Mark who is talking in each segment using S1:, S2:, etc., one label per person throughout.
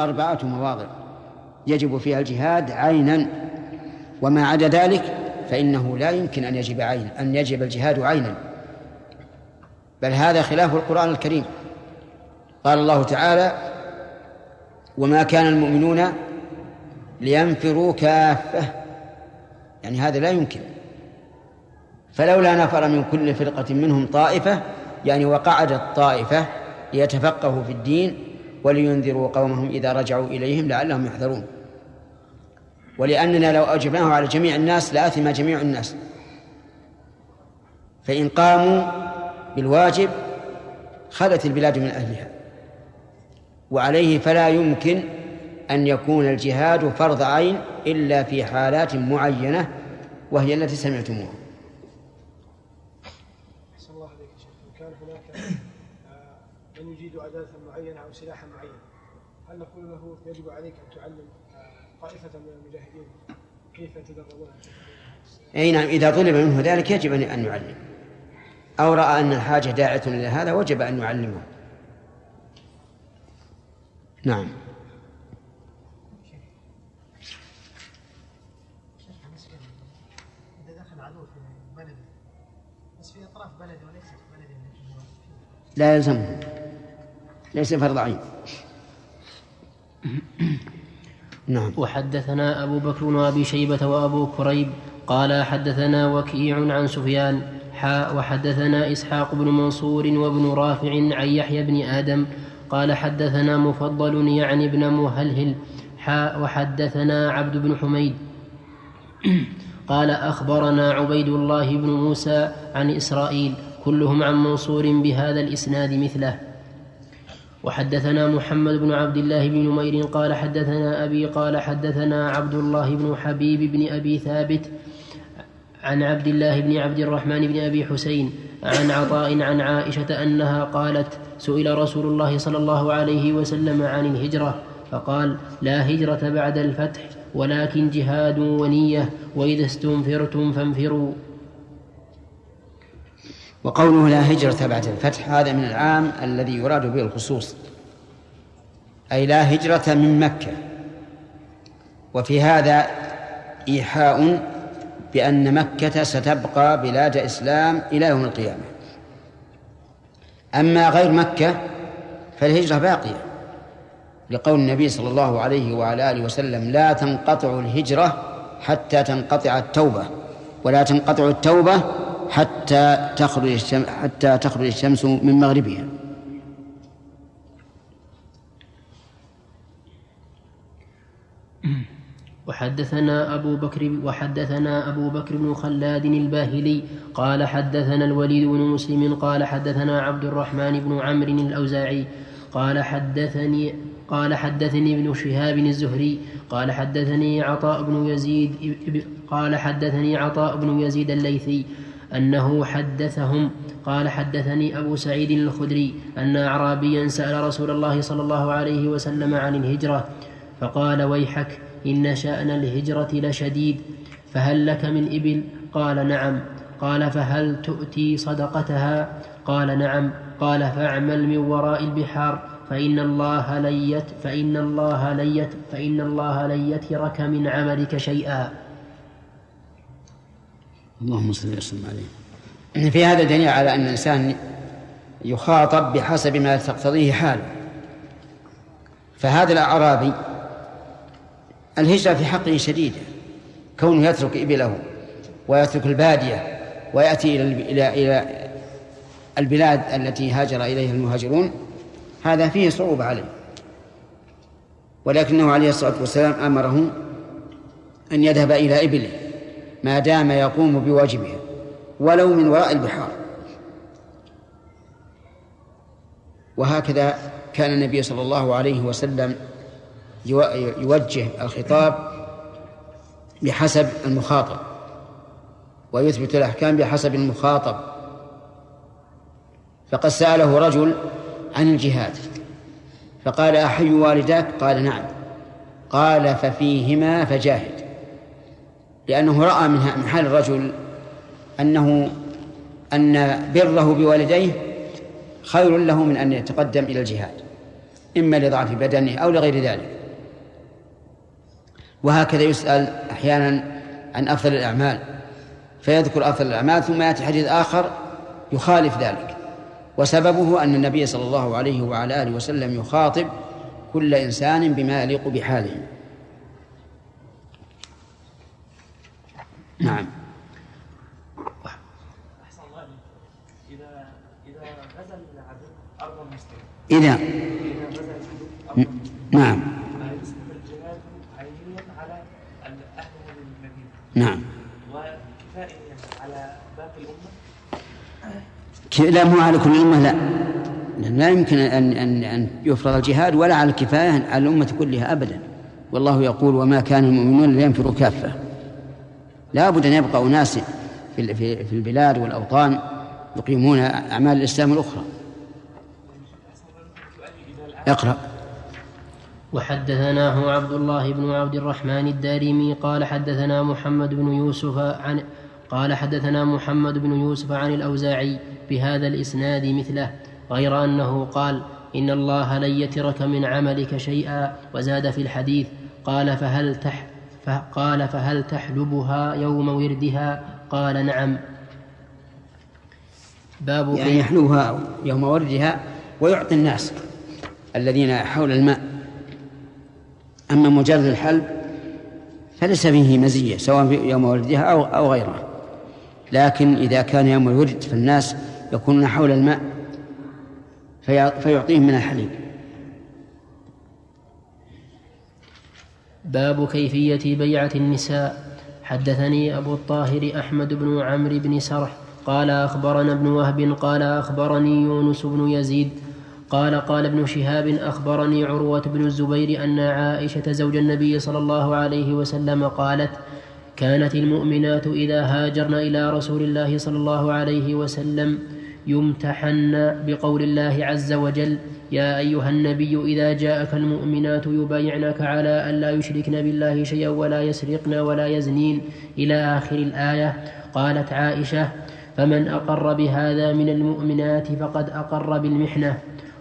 S1: أربعة مواضع. يجب فيها الجهاد عينا. وما عدا ذلك فإنه لا يمكن أن يجب عين أن يجب الجهاد عينا. بل هذا خلاف القرآن الكريم. قال الله تعالى وما كان المؤمنون لينفروا كافة. يعني هذا لا يمكن. فلولا نفر من كل فرقة منهم طائفة يعني وقعدت طائفة ليتفقهوا في الدين ولينذروا قومهم إذا رجعوا إليهم لعلهم يحذرون. ولأننا لو أوجبناه على جميع الناس لآثم جميع الناس. فإن قاموا بالواجب خلت البلاد من أهلها. وعليه فلا يمكن أن يكون الجهاد فرض عين إلا في حالات معينة وهي التي سمعتموها
S2: الله عليك شيخ كان هناك آه، من يجيد أداة معينة أو سلاحا معينا هل نقول له يجب عليك أن تعلم آه، طائفة من المجاهدين كيف يتدربون
S1: أي نعم إذا طلب منه ذلك يجب أن يعلم. أو رأى أن الحاجة داعية إلى هذا وجب أن يعلمه. نعم. لا يلزمه. ليس فرض عين.
S3: نعم. وحدثنا أبو بكر وأبي شيبة وأبو كريب قال حدثنا وكيع عن سفيان حاء وحدثنا إسحاق بن منصور وابن رافع عن يحيى بن آدم قال حدثنا مفضل يعني ابن مهلهل حاء وحدثنا عبد بن حميد. قال أخبرنا عبيد الله بن موسى عن إسرائيل كلهم عن منصور بهذا الإسناد مثله. وحدثنا محمد بن عبد الله بن نمير قال حدثنا أبي قال حدثنا عبد الله بن حبيب بن أبي ثابت عن عبد الله بن عبد الرحمن بن أبي حسين عن عطاء عن عائشة أنها قالت سئل رسول الله صلى الله عليه وسلم عن الهجرة فقال لا هجرة بعد الفتح ولكن جهاد ونية وإذا استنفرتم فانفروا
S1: وقوله لا هجرة بعد الفتح هذا من العام الذي يراد به الخصوص. أي لا هجرة من مكة. وفي هذا إيحاء بأن مكة ستبقى بلاد إسلام إلى يوم القيامة. أما غير مكة فالهجرة باقية لقول النبي صلى الله عليه وعلى آله وسلم لا تنقطع الهجرة حتى تنقطع التوبة ولا تنقطع التوبة حتى تخرج حتى تخرج الشمس من مغربها.
S3: وحدثنا أبو بكر وحدثنا أبو بكر بن خلاد الباهلي قال حدثنا الوليد بن مسلم قال حدثنا عبد الرحمن بن عمرو الأوزاعي قال حدثني قال حدثني ابن شهاب الزهري قال حدثني عطاء بن يزيد قال حدثني عطاء بن يزيد الليثي أنه حدثهم. قال حدثني أبو سعيد الخدري أن أعرابيا سأل رسول الله صلى الله عليه وسلم عن الهجرة. فقال ويحك إن شأن الهجرة لشديد. فهل لك من إبل؟ قال نعم. قال فهل تؤتي صدقتها؟ قال نعم. قال فاعمل من وراء البحار فإن الله لن يت فإن الله لن يت فإن الله لن يترك من عملك شيئا.
S1: اللهم صل وسلم عليه. في هذا دليل على أن الإنسان يخاطب بحسب ما تقتضيه حاله. فهذا الأعرابي الهجرة في حقه شديدة. كونه يترك إبله ويترك البادية ويأتي إلى إلى إلى البلاد التي هاجر إليها المهاجرون هذا فيه صعوبة عليه. ولكنه عليه الصلاة والسلام أمره أن يذهب إلى إبله. ما دام يقوم بواجبها ولو من وراء البحار. وهكذا كان النبي صلى الله عليه وسلم يوجه الخطاب بحسب المخاطب ويثبت الأحكام بحسب المخاطب. فقد سأله رجل عن الجهاد فقال أحي والداك؟ قال نعم. قال ففيهما فجاهد. لأنه رأى من حال الرجل أنه أن بره بوالديه خير له من أن يتقدم إلى الجهاد إما لضعف بدنه أو لغير ذلك. وهكذا يسأل أحيانا عن أفضل الأعمال فيذكر أفضل الأعمال ثم يأتي حديث آخر يخالف ذلك. وسببه أن النبي صلى الله عليه وعلى آله وسلم يخاطب كل إنسان بما يليق بحاله. نعم. إذا. نعم. نعم. وكفائيا على باقي الأمة لا مو على كل الأمة لا. لا يمكن أن أن أن يفرض الجهاد ولا على الكفاية على الأمة كلها أبدا. والله يقول وما كان المؤمنون لينفروا كافة. لا بد أن يبقى أناس في في البلاد والأوطان يقيمون أعمال الإسلام الأخرى. اقرأ.
S3: وحدثناه عبد الله بن عبد الرحمن الدارمي قال حدثنا محمد بن يوسف عن قال حدثنا محمد بن يوسف عن الأوزاعي بهذا الإسناد مثله غير أنه قال إن الله لن يترك من عملك شيئا وزاد في الحديث قال فهل تح قال فهل تحلبها يوم وردها؟ قال نعم.
S1: باب يعني يحلوها يوم وردها ويعطي الناس الذين حول الماء. أما مجرد الحلب فليس فيه مزية سواء في يوم ولدها أو أو غيره لكن إذا كان يوم الورد فالناس يكونون حول الماء فيعطيهم من الحليب.
S3: باب كيفية بيعة النساء. حدثني أبو الطاهر أحمد بن عمرو بن سرح قال أخبرنا ابن وهب قال أخبرني يونس بن يزيد قال قال ابن شهاب أخبرني عروة بن الزبير أن عائشة زوج النبي صلى الله عليه وسلم قالت كانت المؤمنات إذا هاجرن إلى رسول الله صلى الله عليه وسلم يمتحن بقول الله عز وجل يا أيها النبي إذا جاءك المؤمنات يبايعنك على الا يشركن بالله شيئا ولا يسرقن ولا يزنين. إلى آخر الآية قالت عائشة فمن أقر بهذا من المؤمنات فقد أقر بالمحنة.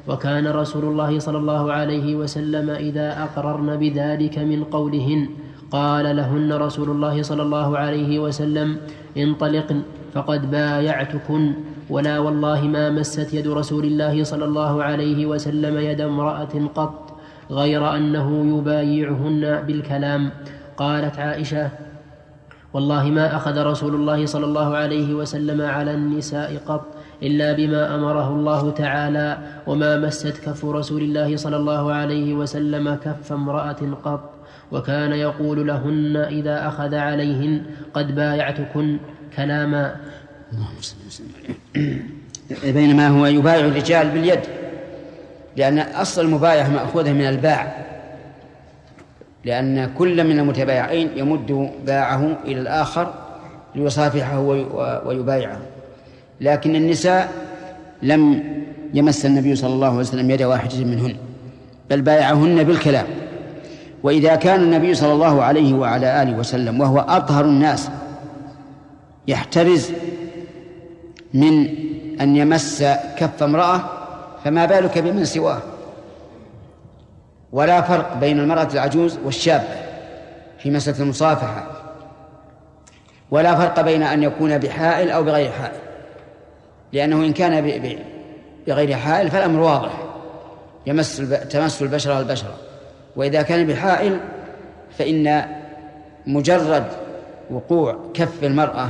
S3: وكان رسول الله صلى الله عليه وسلم إذا أقررن بذلك من قولهن قال لهن رسول الله صلى الله عليه وسلم انطلقن فقد بايعتكن. ولا والله ما مست يد رسول الله صلى الله عليه وسلم يد امرأة قط غير أنه يبايعهن بالكلام. قالت عائشة والله ما أخذ رسول الله صلى الله عليه وسلم على النساء قط إلا بما أمره الله تعالى وما مست كف رسول الله صلى الله عليه وسلم كف امرأة قط. وكان يقول لهن إذا أخذ عليهن قد بايعتكن كلاما.
S1: بينما هو يبايع الرجال باليد لأن أصل المبايعة مأخوذة من الباع لأن كل من المتبايعين يمد باعه إلى الآخر ليصافحه ويبايعه. لكن النساء لم يمس النبي صلى الله عليه وسلم يد واحدة منهن بل بايعهن بالكلام. وإذا كان النبي صلى الله عليه وعلى آله وسلم وهو أطهر الناس يحترز من أن يمس كف امرأة فما بالك بمن سواه؟ ولا فرق بين المرأة العجوز والشابة في مسألة المصافحة. ولا فرق بين أن يكون بحائل أو بغير حائل. لأنه إن كان بغير حائل فالأمر واضح. يمس تمس البشرة البشرة. وإذا كان بحائل فإن مجرد وقوع كف المرأة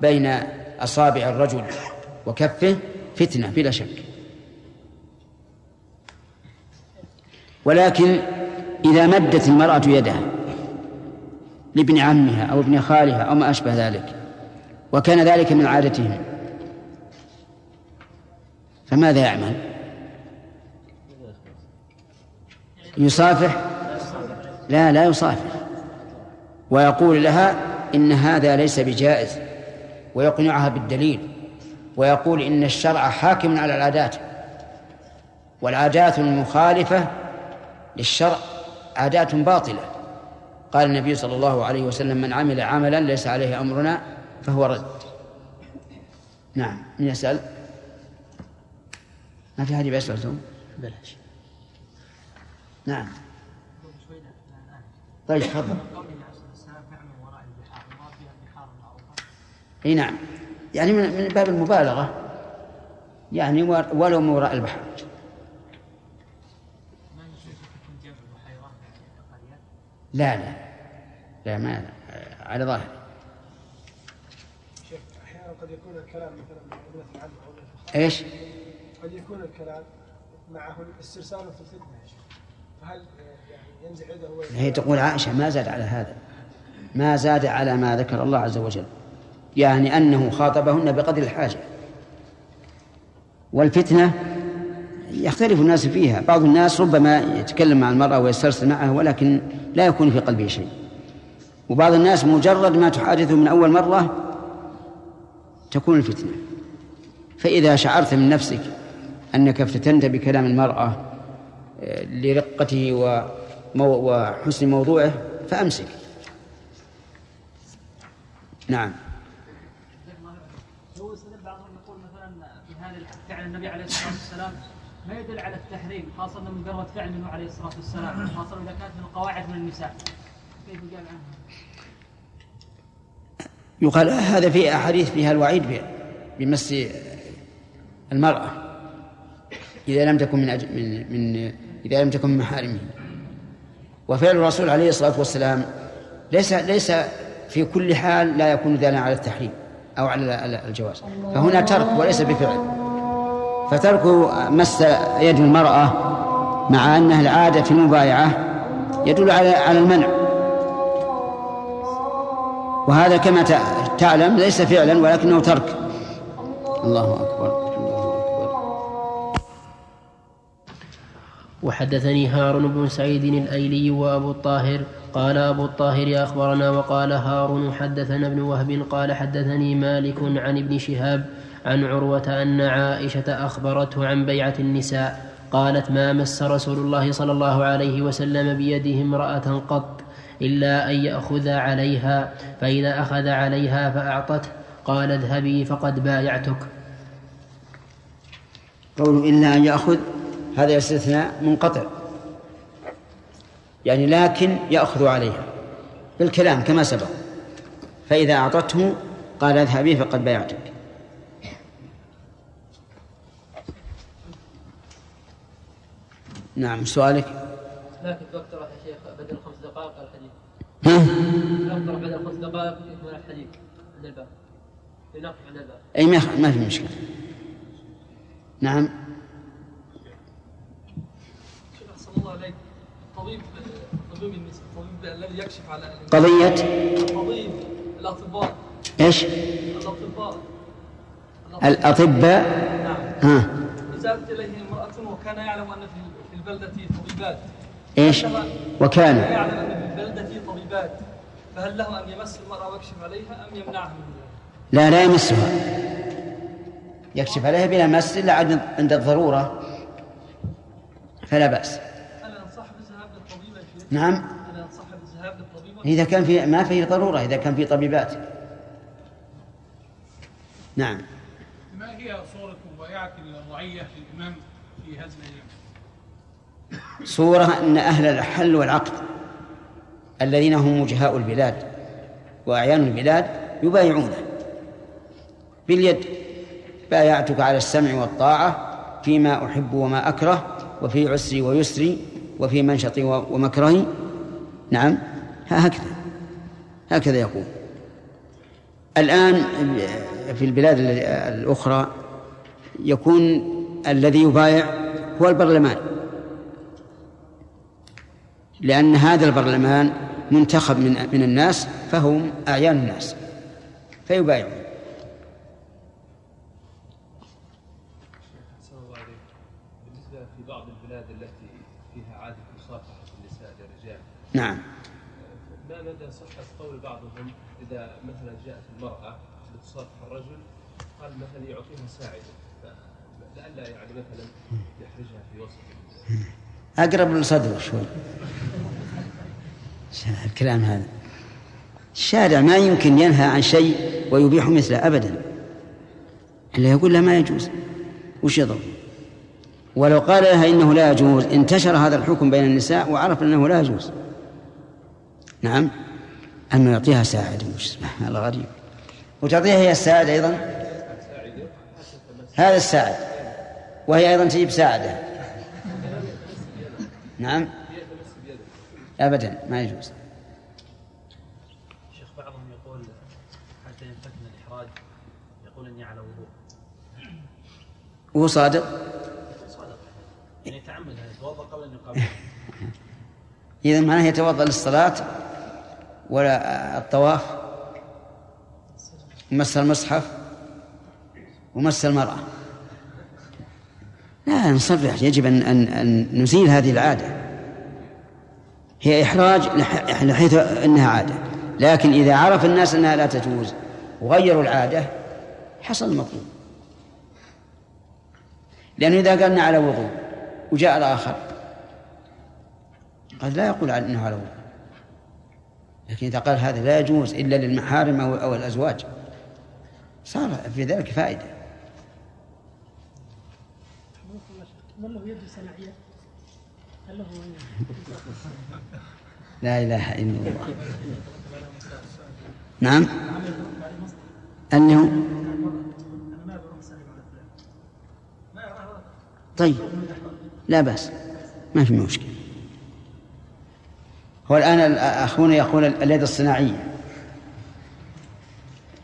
S1: بين أصابع الرجل وكفه فتنة بلا شك. ولكن إذا مدت المرأة يدها لابن عمها أو ابن خالها أو ما أشبه ذلك وكان ذلك من عادتهم فماذا يعمل؟ يصافح؟ لا لا يصافح. ويقول لها إن هذا ليس بجائز. ويقنعها بالدليل ويقول إن الشرع حاكم على العادات والعادات المخالفة للشرع عادات باطلة. قال النبي صلى الله عليه وسلم من عمل عملا ليس عليه أمرنا فهو رد. نعم من يسأل؟ ما في أحد يسأل بلاش. نعم. طيب تفضل. إي نعم. يعني من باب المبالغة. يعني ولو من وراء البحر. لا لا. لا ما على ظاهر.
S2: شيخ أحيانا قد يكون الكلام مثلا العم
S1: أو إيش؟
S2: قد يكون الكلام معه الاسترسال في الفتنه يا شيخ. فهل يعني ينزع يده
S1: هي تقول عائشة ما زاد على هذا. ما زاد على ما ذكر الله عز وجل. يعني أنه خاطبهن بقدر الحاجة. والفتنة يختلف الناس فيها. بعض الناس ربما يتكلم مع المرأة ويسترسل معها ولكن لا يكون في قلبه شيء. وبعض الناس مجرد ما تحادثه من أول مرة تكون الفتنة. فإذا شعرت من نفسك أنك افتتنت بكلام المرأة آه، لرقته وحسن موضوعه فأمسك. نعم
S4: هو بعضهم يقول مثلا في هذا فعل النبي عليه الصلاة والسلام ما يدل على التحريم خاصة من مجرد فعل منه عليه الصلاة والسلام خاصة إذا كانت من القواعد من النساء. كيف قال عنها؟
S1: يقال هذا في أحاديث فيها الوعيد بمس المرأة إذا لم تكن من أج... من من إذا لم تكن من محارمه. وفعل الرسول عليه الصلاة والسلام ليس ليس في كل حال لا يكون دالا على التحريم أو على الجواز. فهنا ترك وليس بفعل. فترك مس يد المرأة مع أنها العادة في المبايعة يدل على على المنع. وهذا كما تعلم ليس فعلا ولكنه ترك. الله أكبر.
S3: وحدثني هارون بن سعيد الأيلي وأبو الطاهر قال أبو الطاهر أخبرنا وقال هارون حدثنا ابن وهب قال حدثني مالك عن ابن شهاب عن عروة أن عائشة أخبرته عن بيعة النساء قالت ما مس رسول الله صلى الله عليه وسلم بيده امرأة قط إلا أن يأخذ عليها فإذا أخذ عليها فأعطته قال اذهبي فقد بايعتك.
S1: قوله إلا أن يأخذ هذا استثناء منقطع يعني لكن يأخذ عليها بالكلام كما سبق. فإذا أعطته قال اذهبي فقد بايعتك. نعم سؤالك؟
S4: لكن دكتور يا شيخ بدل خمس دقائق الحديث
S1: ها؟
S4: دكتور بدل خمس دقائق يكمل الحديث عند الباب لنقف عند الباب
S1: أي ما في مشكلة. نعم.
S4: شيخ أحسن الله عليك. طبيب طبيب النساء الذي يكشف على
S1: قضية؟
S4: طبيب الأطباء.
S1: إيش؟
S4: الأطباء.
S1: الأطباء.
S4: نعم.
S1: ها.
S4: إذا إليه امرأة وكان يعلم أن في طبيبات.
S1: إيش؟ وكان.
S4: يعلم أن في البلدة طبيبات. فهل له أن يمس المرأة ويكشف عليها أم يمنعها من ذلك؟
S1: لا لا يمسها. يكشف عليها بلا مس إلا عند الضرورة. فلا بأس.
S4: أنا أنصح بالذهاب للطبيبة
S1: نعم.
S4: أنا أنصح بالذهاب للطبيبة؟
S1: إذا كان في ما في ضرورة إذا كان في طبيبات. نعم.
S5: ما هي صورة مبايعة الرعية للإمام في هذه؟
S1: صورة أن أهل الحل والعقد الذين هم وجهاء البلاد وأعيان البلاد يبايعونه. باليد بايعتك على السمع والطاعة فيما أحب وما أكره وفي عسري ويسري وفي منشطي ومكرهي. نعم هكذا. هكذا يقول. الآن في البلاد الأخرى يكون الذي يبايع هو البرلمان. لأن هذا البرلمان منتخب من من الناس فهم أعيان الناس. فيبايعون.
S6: بالنسبة في بعض البلاد التي فيها عادة مصافحة النساء للرجال
S1: نعم.
S6: ما مدى صحة قول بعضهم إذا مثلا جاءت المرأة لتصافح الرجل قال مثلا يعطيها ساعدة لئلا يعني مثلا يحرجها في وسط
S1: أقرب للصدر شوي. الكلام هذا. الشارع ما يمكن ينهى عن شيء ويبيح مثله أبدا. إلا يقول له ما يجوز. وش يضر؟ ولو قال لها إنه لا يجوز انتشر هذا الحكم بين النساء وعرف أنه لا يجوز. نعم. أنه يعطيها ساعد مش هذا غريب وتعطيها هي الساعد أيضا؟ هذا الساعد. وهي أيضا تجيب ساعدة. نعم. أبدا ما يجوز.
S7: شيخ بعضهم يقول حتى ينفتن الإحراج يقول إني على وضوء.
S1: وهو صادق؟
S7: صادق. يعني يتعمد يعني يتوضأ قبل أن يقابل.
S1: إذا معناه يتوضأ للصلاة ولا الطواف؟ ومس المصحف ومس المرأة. لا نصرح يجب أن, أن, أن نزيل هذه العادة. هي إحراج لحيث أنها عادة. لكن إذا عرف الناس أنها لا تجوز وغيروا العادة حصل المطلوب لأنه إذا قالنا على وضوء وجاء الآخر قد لا يقول أنه على وضوء. لكن إذا قال هذا لا يجوز إلا للمحارم أو, الأزواج صار في ذلك فائدة. من له هل له لا إله إلا الله. نعم. أنه طيب لا بأس. ما في مشكلة. هو الآن أخونا يقول اليد الصناعية.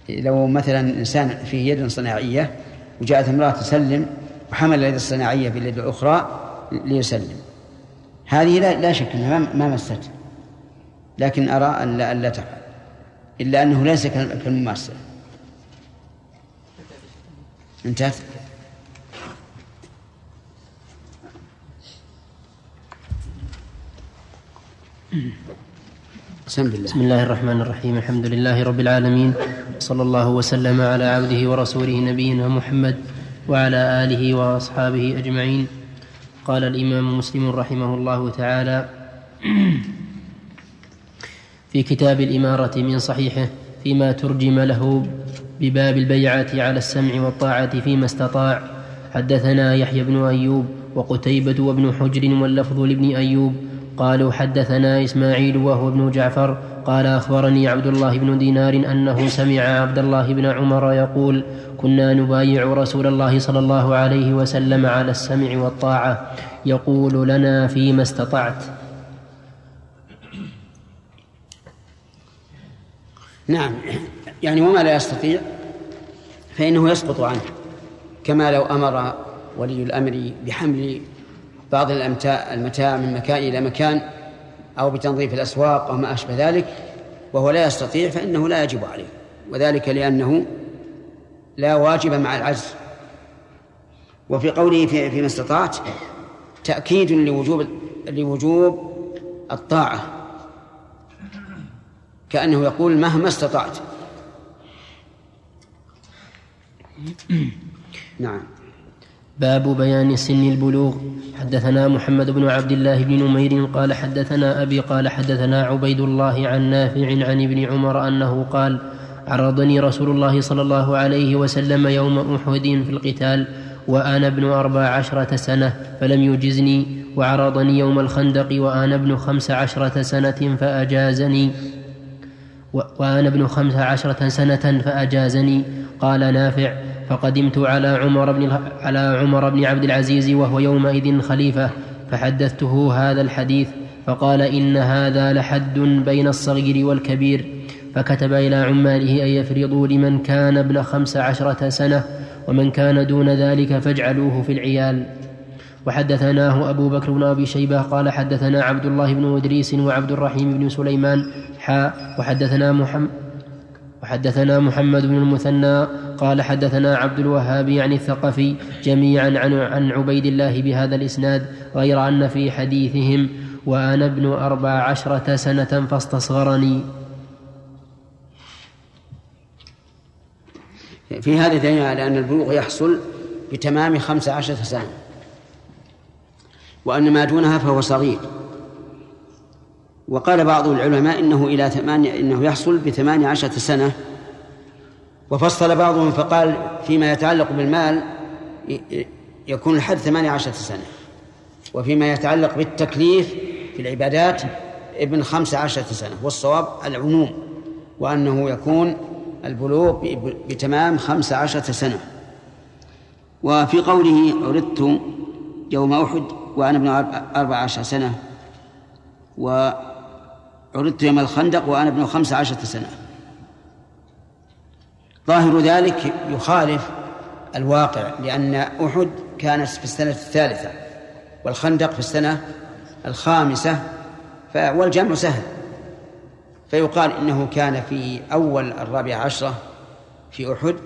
S1: لو مثلا إنسان في يد صناعية وجاءت امرأة تسلم وحمل اليد الصناعية باليد الأخرى ليسلم. هذه لا, لا شك أنها ما مست لكن أرى أن لا, أن لا تفعل. إلا أنه ليس كالمماثلة انتهت؟
S3: بسم الله. بسم الله الرحمن الرحيم. الحمد لله رب العالمين. صلى الله وسلم على عبده ورسوله نبينا محمد وعلى آله وأصحابه أجمعين. قال الإمام مسلم رحمه الله تعالى في كتاب الإمارة من صحيحه فيما ترجم له بباب البيعة على السمع والطاعة فيما استطاع. حدثنا يحيى بن أيوب وقتيبة وابن حجر واللفظ لابن أيوب. قالوا حدثنا إسماعيل وهو ابن جعفر. قال أخبرني عبد الله بن دينار أنه سمع عبد الله بن عمر يقول كنا نبايع رسول الله صلى الله عليه وسلم على السمع والطاعة. يقول لنا فيما استطعت.
S1: نعم. يعني وما لا يستطيع فإنه يسقط عنه. كما لو أمر ولي الأمر بحمل بعض المتاع من مكان إلى مكان أو بتنظيف الأسواق أو ما أشبه ذلك وهو لا يستطيع فإنه لا يجب عليه. وذلك لأنه لا واجب مع العجز. وفي قوله في فيما استطعت تأكيد لوجوب لوجوب الطاعة. كأنه يقول مهما استطعت. نعم.
S3: باب بيان سن البلوغ. حدثنا محمد بن عبد الله بن نمير قال حدثنا أبي قال حدثنا عبيد الله عن نافع عن ابن عمر أنه قال عرضني رسول الله صلى الله عليه وسلم يوم أحد في القتال وأنا ابن أربع عشرة سنة فلم يجزني وعرضني يوم الخندق وأنا ابن خمس عشرة سنة فأجازني. وأنا ابن خمس عشرة سنة فأجازني. قال نافع فقدمت على عمر بن على عمر بن عبد العزيز وهو يومئذ خليفة فحدثته هذا الحديث فقال إن هذا لحد بين الصغير والكبير. فكتب إلى عماله أن يفرضوا لمن كان ابن خمس عشرة سنة ومن كان دون ذلك فاجعلوه في العيال. وحدثناه أبو بكر بن أبي شيبة قال حدثنا عبد الله بن إدريس وعبد الرحيم بن سليمان حاء وحدثنا محمد وحدثنا محمد بن المثنى قال حدثنا عبد الوهاب يعني الثقفي جميعا عن, عن عبيد الله بهذا الإسناد غير أن في حديثهم وأنا ابن أربع عشرة سنة فاستصغرني.
S1: في هذا دليل على أن البلوغ يحصل بتمام خمس عشرة سنة. وأن ما دونها فهو صغير. وقال بعض العلماء إنه إلى ثمانية إنه يحصل بثمانية عشرة سنة. وفصل بعضهم فقال فيما يتعلق بالمال يكون الحد ثمانية عشرة سنة. وفيما يتعلق بالتكليف في العبادات ابن خمس عشرة سنة. والصواب العموم وأنه يكون البلوغ بتمام خمس عشرة سنة. وفي قوله عرضت يوم أحد وأنا ابن أربع عشر سنة وعرضت يوم الخندق وأنا ابن خمس عشرة سنة. ظاهر ذلك يخالف الواقع لأن أحد كانت في السنة الثالثة والخندق في السنة الخامسة والجمع سهل. فيقال إنه كان في أول الرابعة عشرة في أحد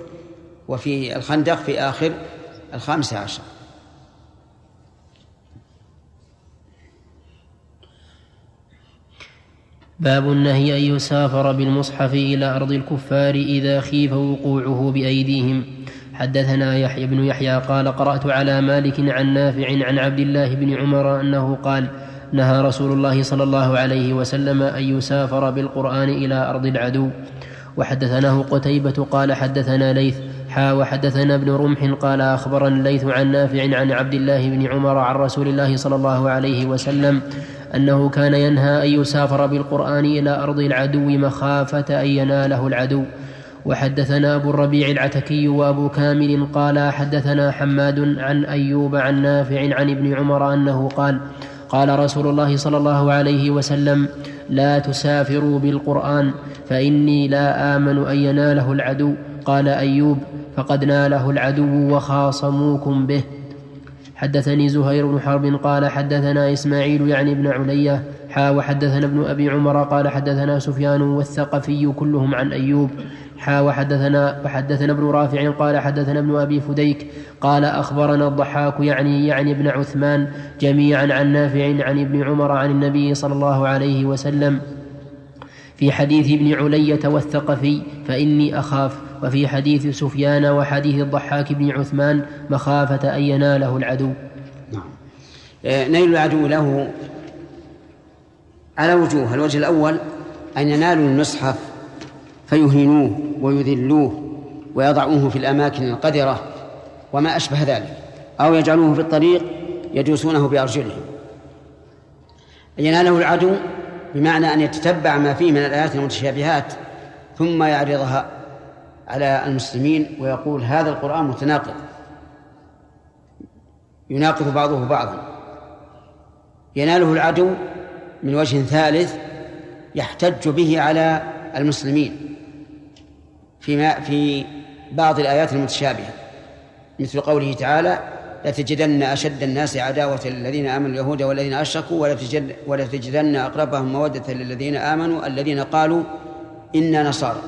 S1: وفي الخندق في آخر الخامسة عشر.
S3: باب النهي أن يسافر بالمصحف إلى أرض الكفار إذا خيف وقوعه بأيديهم. حدثنا يحيى بن يحيى قال قرأت على مالك عن نافع عن عبد الله بن عمر أنه قال نهى رسول الله صلى الله عليه وسلم أن يسافر بالقرآن إلى أرض العدو. وحدثناه قتيبة قال حدثنا ليث حا وحدثنا ابن رمح قال أخبرنا الليث عن نافع عن عبد الله بن عمر عن رسول الله صلى الله عليه وسلم أنه كان ينهى أن يسافر بالقرآن إلى أرض العدو مخافة أن يناله العدو. وحدثنا أبو الربيع العتكي وأبو كامل قال حدثنا حماد عن أيوب عن نافع عن ابن عمر أنه قال قال رسول الله صلى الله عليه وسلم لا تسافروا بالقرآن فإني لا آمن أن يناله العدو. قال أيوب فقد ناله العدو وخاصموكم به. حدثني زهير بن حرب قال حدثنا إسماعيل يعني ابن علية حا وحدثنا ابن أبي عمر قال حدثنا سفيان والثقفي كلهم عن أيوب حا وحدثنا وحدثنا ابن رافع قال حدثنا ابن أبي فديك قال أخبرنا الضحاك يعني يعني ابن عثمان جميعا عن نافع عن ابن عمر عن النبي صلى الله عليه وسلم في حديث ابن علية والثقفي فإني أخاف. وفي حديث سفيان وحديث الضحاك بن عثمان مخافة أن يناله العدو.
S1: نعم. آه، نيل العدو له على وجوه الوجه الأول أن ينالوا المصحف فيهينوه ويذلوه ويضعوه في الأماكن القذرة وما أشبه ذلك أو يجعلوه في الطريق يدوسونه بأرجلهم. يناله العدو بمعنى أن يتتبع ما فيه من الآيات المتشابهات ثم يعرضها على المسلمين ويقول هذا القرآن متناقض. يناقض بعضه بعضا. يناله العدو من وجه ثالث يحتج به على المسلمين فيما في بعض الآيات المتشابهة. مثل قوله تعالى لتجدن أشد الناس عداوة للذين آمنوا اليهود والذين أشركوا ولتجدن أقربهم مودة للذين آمنوا الذين قالوا إنا نصارى.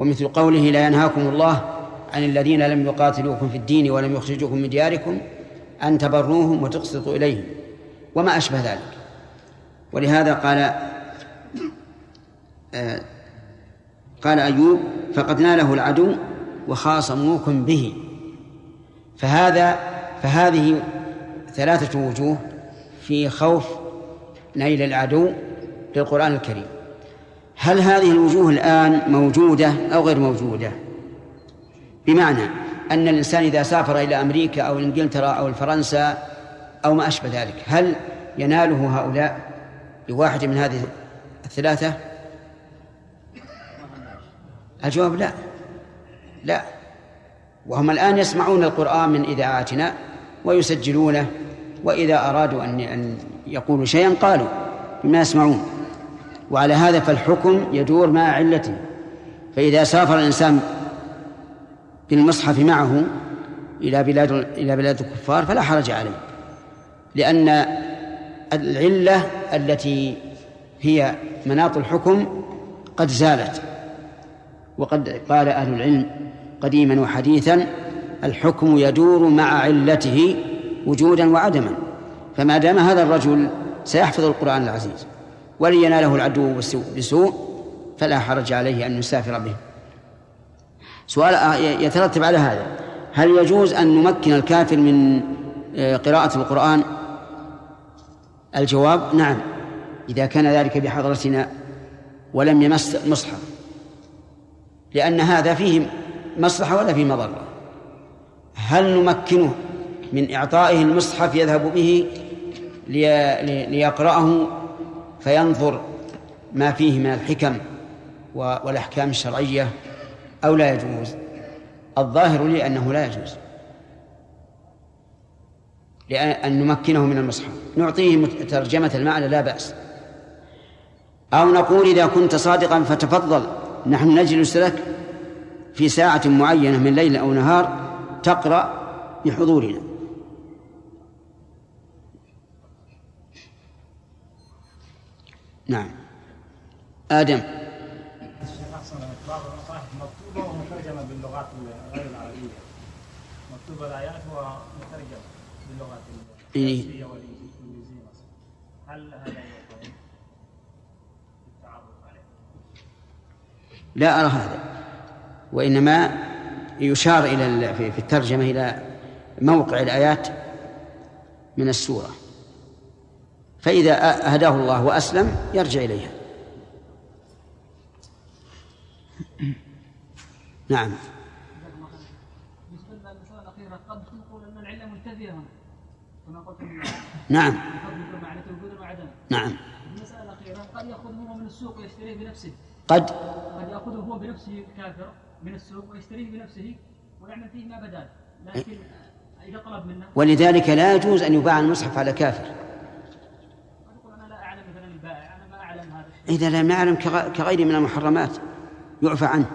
S1: ومثل قوله لا ينهاكم الله عن الذين لم يقاتلوكم في الدين ولم يخرجوكم من دياركم أن تبروهم وتقسطوا إليهم. وما أشبه ذلك. ولهذا قال آه قال أيوب فقد ناله العدو وخاصموكم به. فهذا فهذه ثلاثة وجوه في خوف نيل العدو للقرآن الكريم. هل هذه الوجوه الآن موجودة أو غير موجودة؟ بمعنى أن الإنسان إذا سافر إلى أمريكا أو إنجلترا أو فرنسا أو ما أشبه ذلك هل يناله هؤلاء بواحد من هذه الثلاثة؟ الجواب لا. لا. وهم الآن يسمعون القرآن من إذاعاتنا ويسجلونه وإذا أرادوا أن يقولوا شيئا قالوا بما يسمعون. وعلى هذا فالحكم يدور مع علته. فإذا سافر الإنسان بالمصحف معه إلى بلاد إلى بلاد الكفار فلا حرج عليه لأن العلة التي هي مناط الحكم قد زالت. وقد قال أهل العلم قديما وحديثا الحكم يدور مع علته وجودا وعدما. فما دام هذا الرجل سيحفظ القرآن العزيز ولن يناله العدو بسوء فلا حرج عليه أن يسافر به. سؤال آه، يترتب على هذا. هل يجوز أن نمكن الكافر من آه، قراءة القرآن؟ الجواب نعم. إذا كان ذلك بحضرتنا ولم يمس مصحف. لأن هذا فيه مصلحة ولا فيه مضرة. هل نمكنه من إعطائه المصحف يذهب به ليقرأه فينظر ما فيه من الحكم والأحكام الشرعية أو لا يجوز. الظاهر لي أنه لا يجوز. لأن نمكنه من المصحف. نعطيه ترجمة المعنى لا بأس. أو نقول إذا كنت صادقا فتفضل نحن نجلس لك في ساعة معينة من ليل أو نهار تقرأ بحضورنا. نعم. آدم.
S8: بعض المصاحف مكتوبة ومترجمة باللغات غير العربية. مكتوبة الآيات ومترجمة باللغات الفارسية والإنجليزية هل هذا؟
S1: لا أرى هذا وإنما يشار إلى في الترجمة إلى موقع الآيات من السورة. فإذا هداه الله وأسلم يرجع إليها. نعم. نعم. نعم.
S4: المساله الاخيره قد ياخذه هو من السوق ويشتريه بنفسه
S1: قد
S4: قد يأخذه هو بنفسه كافر من السوق ويشتريه بنفسه ويعمل فيه ما بدال لكن إذا طلب منه.
S1: ولذلك لا يجوز أن يباع المصحف على كافر
S4: يقول أنا لا اعلم مثلا البائع أنا ما الشيء
S1: لم يعلم كغيره من المحرمات يعفى عنه.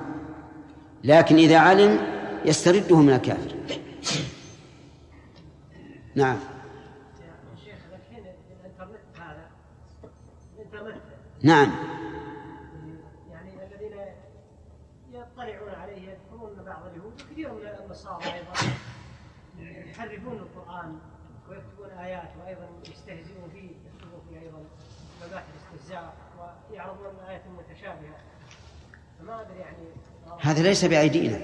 S1: لكن إذا علم يسترده من الكافر. نعم. نعم.
S9: يعني الذين يطلعون عليه يذكرون بعض اليهود من النصارى أيضا يحرفون القرآن ويكتبون آيات وأيضا يستهزئون فيه يكتبون فيه أيضا مباحث استهزاء ويعرضون الايات المتشابهه فما أدري يعني
S1: هذا ليس بأيدينا.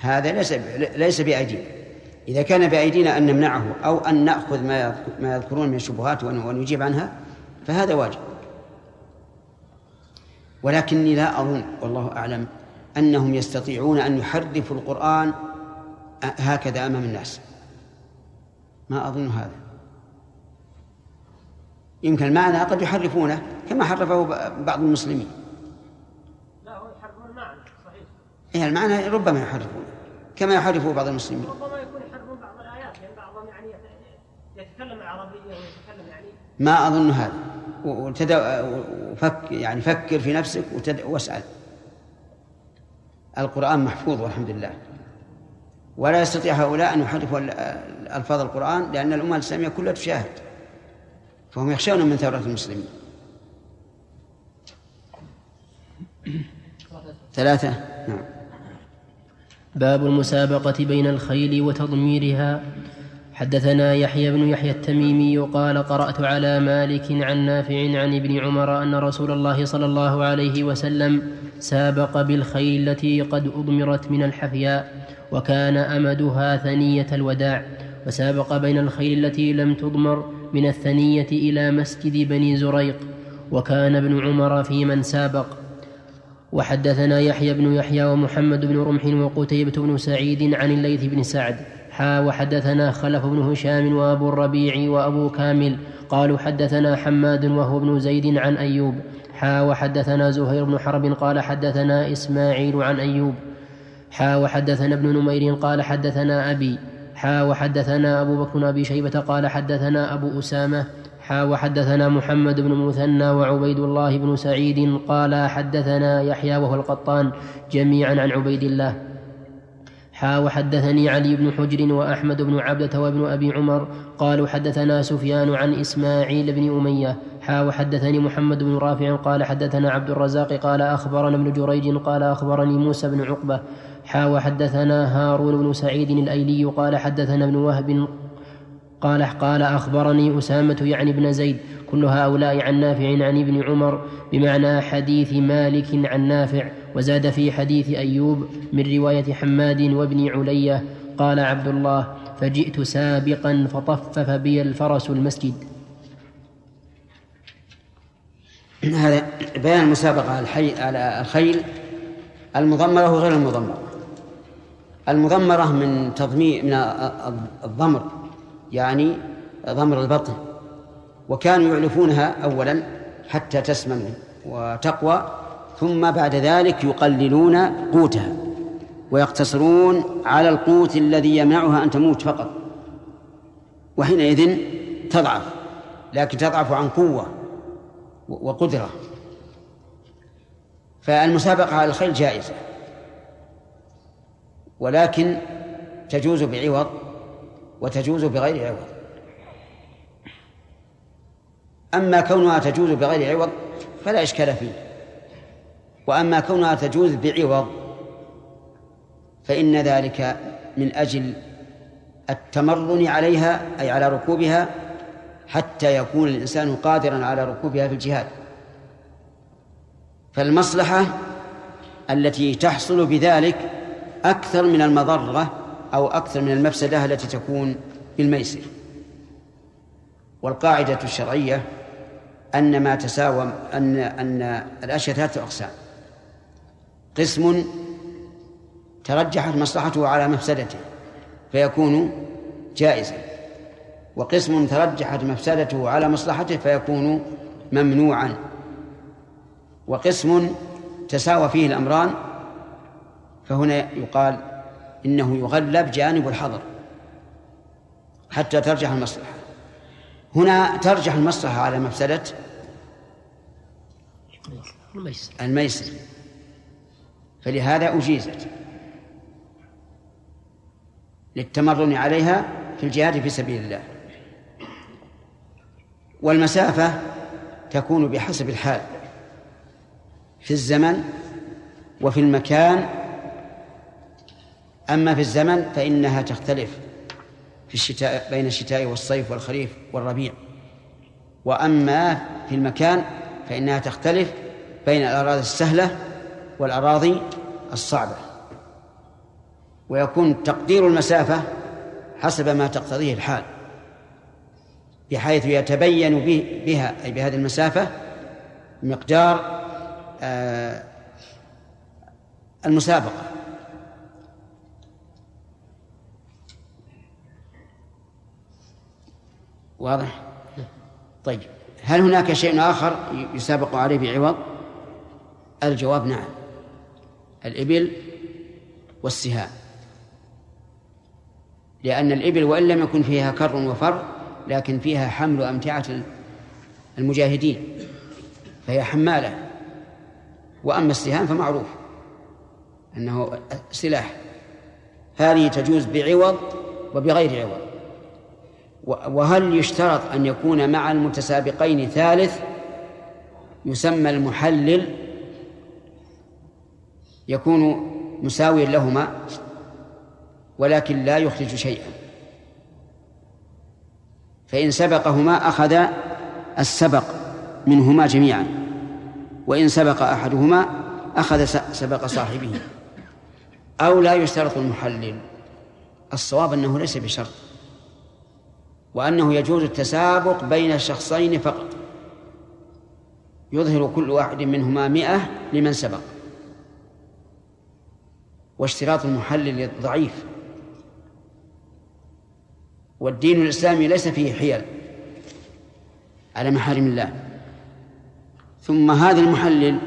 S1: هذا ليس ليس بأيدينا. إذا كان بأيدينا أن نمنعه أو أن نأخذ ما ما يذكرون من الشبهات ونجيب عنها فهذا واجب. ولكني لا أظن والله أعلم أنهم يستطيعون أن يحرفوا القرآن هكذا أمام الناس. ما أظن هذا. يمكن المعنى قد يحرفونه كما حرفه بعض المسلمين. إيه المعنى ربما يحرفون كما يحرفه بعض المسلمين.
S9: ربما يكون يحرفون بعض الآيات لأن بعضهم يعني يتكلم عربية ويتكلم يعني
S1: ما أظن هذا. وتد... وفك يعني فكر في نفسك وتد... واسأل. القرآن محفوظ والحمد لله. ولا يستطيع هؤلاء أن يحرفوا ألفاظ القرآن لأن الأمة الإسلامية كلها تشاهد. فهم يخشون من ثورة المسلمين. ثلاثة. نعم.
S3: باب المسابقة بين الخيل وتضميرها. حدثنا يحيى بن يحيى التميمي قال قرأت على مالك عن نافع عن ابن عمر أن رسول الله صلى الله عليه وسلم سابق بالخيل التي قد أضمرت من الحفياء وكان أمدها ثنية الوداع. وسابق بين الخيل التي لم تضمر من الثنية إلى مسجد بني زريق وكان ابن عمر في من سابق. وحدثنا يحيى بن يحيى ومحمد بن رمح وقتيبة بن سعيد عن الليث بن سعد. حا وحدثنا خلف بن هشام وأبو الربيع وأبو كامل. قالوا حدثنا حماد وهو ابن زيد عن أيوب. حا وحدثنا زهير بن حرب قال حدثنا إسماعيل عن أيوب. حا وحدثنا ابن نمير قال حدثنا أبي. حا وحدثنا أبو بكر أبي شيبة قال حدثنا أبو أسامة حا وحدثنا محمد بن مثنى وعبيد الله بن سعيد قال حدثنا يحيى وهو القطان جميعا عن عبيد الله. حا وحدثني علي بن حجر وأحمد بن عبدة وابن أبي عمر قالوا حدثنا سفيان عن إسماعيل بن أمية. حا وحدثني محمد بن رافع قال حدثنا عبد الرزاق قال أخبرنا ابن جريج قال أخبرني موسى بن عقبة حا وحدثنا هارون بن سعيد الأيلي قال حدثنا ابن وهب قال قال أخبرني أسامة يعني ابن زيد كل هؤلاء عن نافع عن ابن عمر بمعنى حديث مالك عن نافع وزاد في حديث أيوب من رواية حماد وابن علية قال عبد الله فجئت سابقا فطفف بي الفرس المسجد.
S1: هذا بيان المسابقة على الخيل المضمرة وغير المضمرة. المضمرة من تضمير من الضمر يعني ضمر البطن وكانوا يعلفونها أولا حتى تسمن وتقوى ثم بعد ذلك يقللون قوتها ويقتصرون على القوت الذي يمنعها أن تموت فقط. وحينئذ تضعف لكن تضعف عن قوة وقدرة. فالمسابقة على الخيل جائزة. ولكن تجوز بعوض وتجوز بغير عوض. أما كونها تجوز بغير عوض فلا إشكال فيه. وأما كونها تجوز بعوض فإن ذلك من أجل التمرن عليها أي على ركوبها حتى يكون الإنسان قادرا على ركوبها في الجهاد. فالمصلحة التي تحصل بذلك أكثر من المضرة أو أكثر من المفسدة التي تكون بالميسر والقاعدة الشرعية أن ما تساوى أن أن الأشياء ثلاثة أقسام. قسم ترجحت مصلحته على مفسدته فيكون جائزا. وقسم ترجحت مفسدته على مصلحته فيكون ممنوعا. وقسم تساوى فيه الأمران فهنا يقال إنه يغلب جانب الحظر حتى ترجح المصلحة. هنا ترجح المصلحة على مفسدة الميسر. فلهذا أجيزت للتمرن عليها في الجهاد في سبيل الله. والمسافة تكون بحسب الحال في الزمن وفي المكان أما في الزمن فإنها تختلف في الشتاء بين الشتاء والصيف والخريف والربيع. وأما في المكان فإنها تختلف بين الأراضي السهلة والأراضي الصعبة. ويكون تقدير المسافة حسب ما تقتضيه الحال بحيث يتبين بها أي بهذه المسافة مقدار آه، المسابقة. واضح؟ طيب هل هناك شيء آخر يسابق عليه بعوض؟ الجواب نعم. الإبل والسهام. لأن الإبل وإن لم يكن فيها كر وفر لكن فيها حمل أمتعة المجاهدين فهي حمالة. وأما السهام فمعروف أنه سلاح. هذه تجوز بعوض وبغير عوض. وهل يشترط أن يكون مع المتسابقين ثالث؟ يسمى المحلل. يكون مساويا لهما ولكن لا يخرج شيئا. فإن سبقهما أخذ السبق منهما جميعا. وإن سبق أحدهما أخذ سبق صاحبه. أو لا يشترط المحلل. الصواب أنه ليس بشرط. وأنه يجوز التسابق بين الشخصين فقط. يظهر كل واحد منهما مئة لمن سبق. واشتراط المحلل ضعيف. والدين الإسلامي ليس فيه حيل على محارم الله. ثم هذا المحلل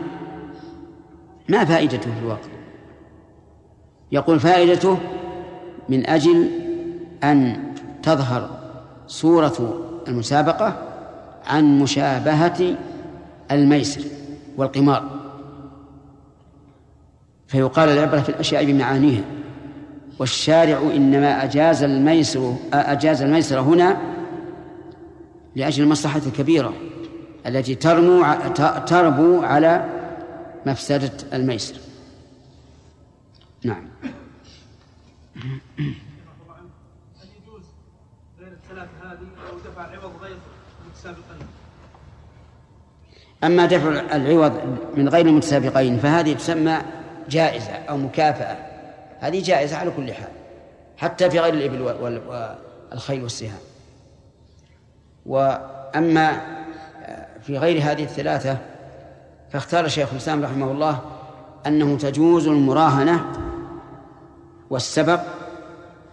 S1: ما فائدته في الواقع؟ يقول فائدته من أجل أن تظهر صورة المسابقة عن مشابهة الميسر والقمار. فيقال العبرة في الأشياء بمعانيها. والشارع إنما أجاز الميسر أجاز الميسر هنا لأجل المصلحة الكبيرة التي ترمو تربو على مفسدة الميسر. نعم. أما دفع العوض من غير المتسابقين فهذه تسمى جائزة أو مكافأة. هذه جائزة على كل حال حتى في غير الإبل والخيل والسهام. وأما في غير هذه الثلاثة فاختار شيخ الإسلام رحمه الله أنه تجوز المراهنة والسبق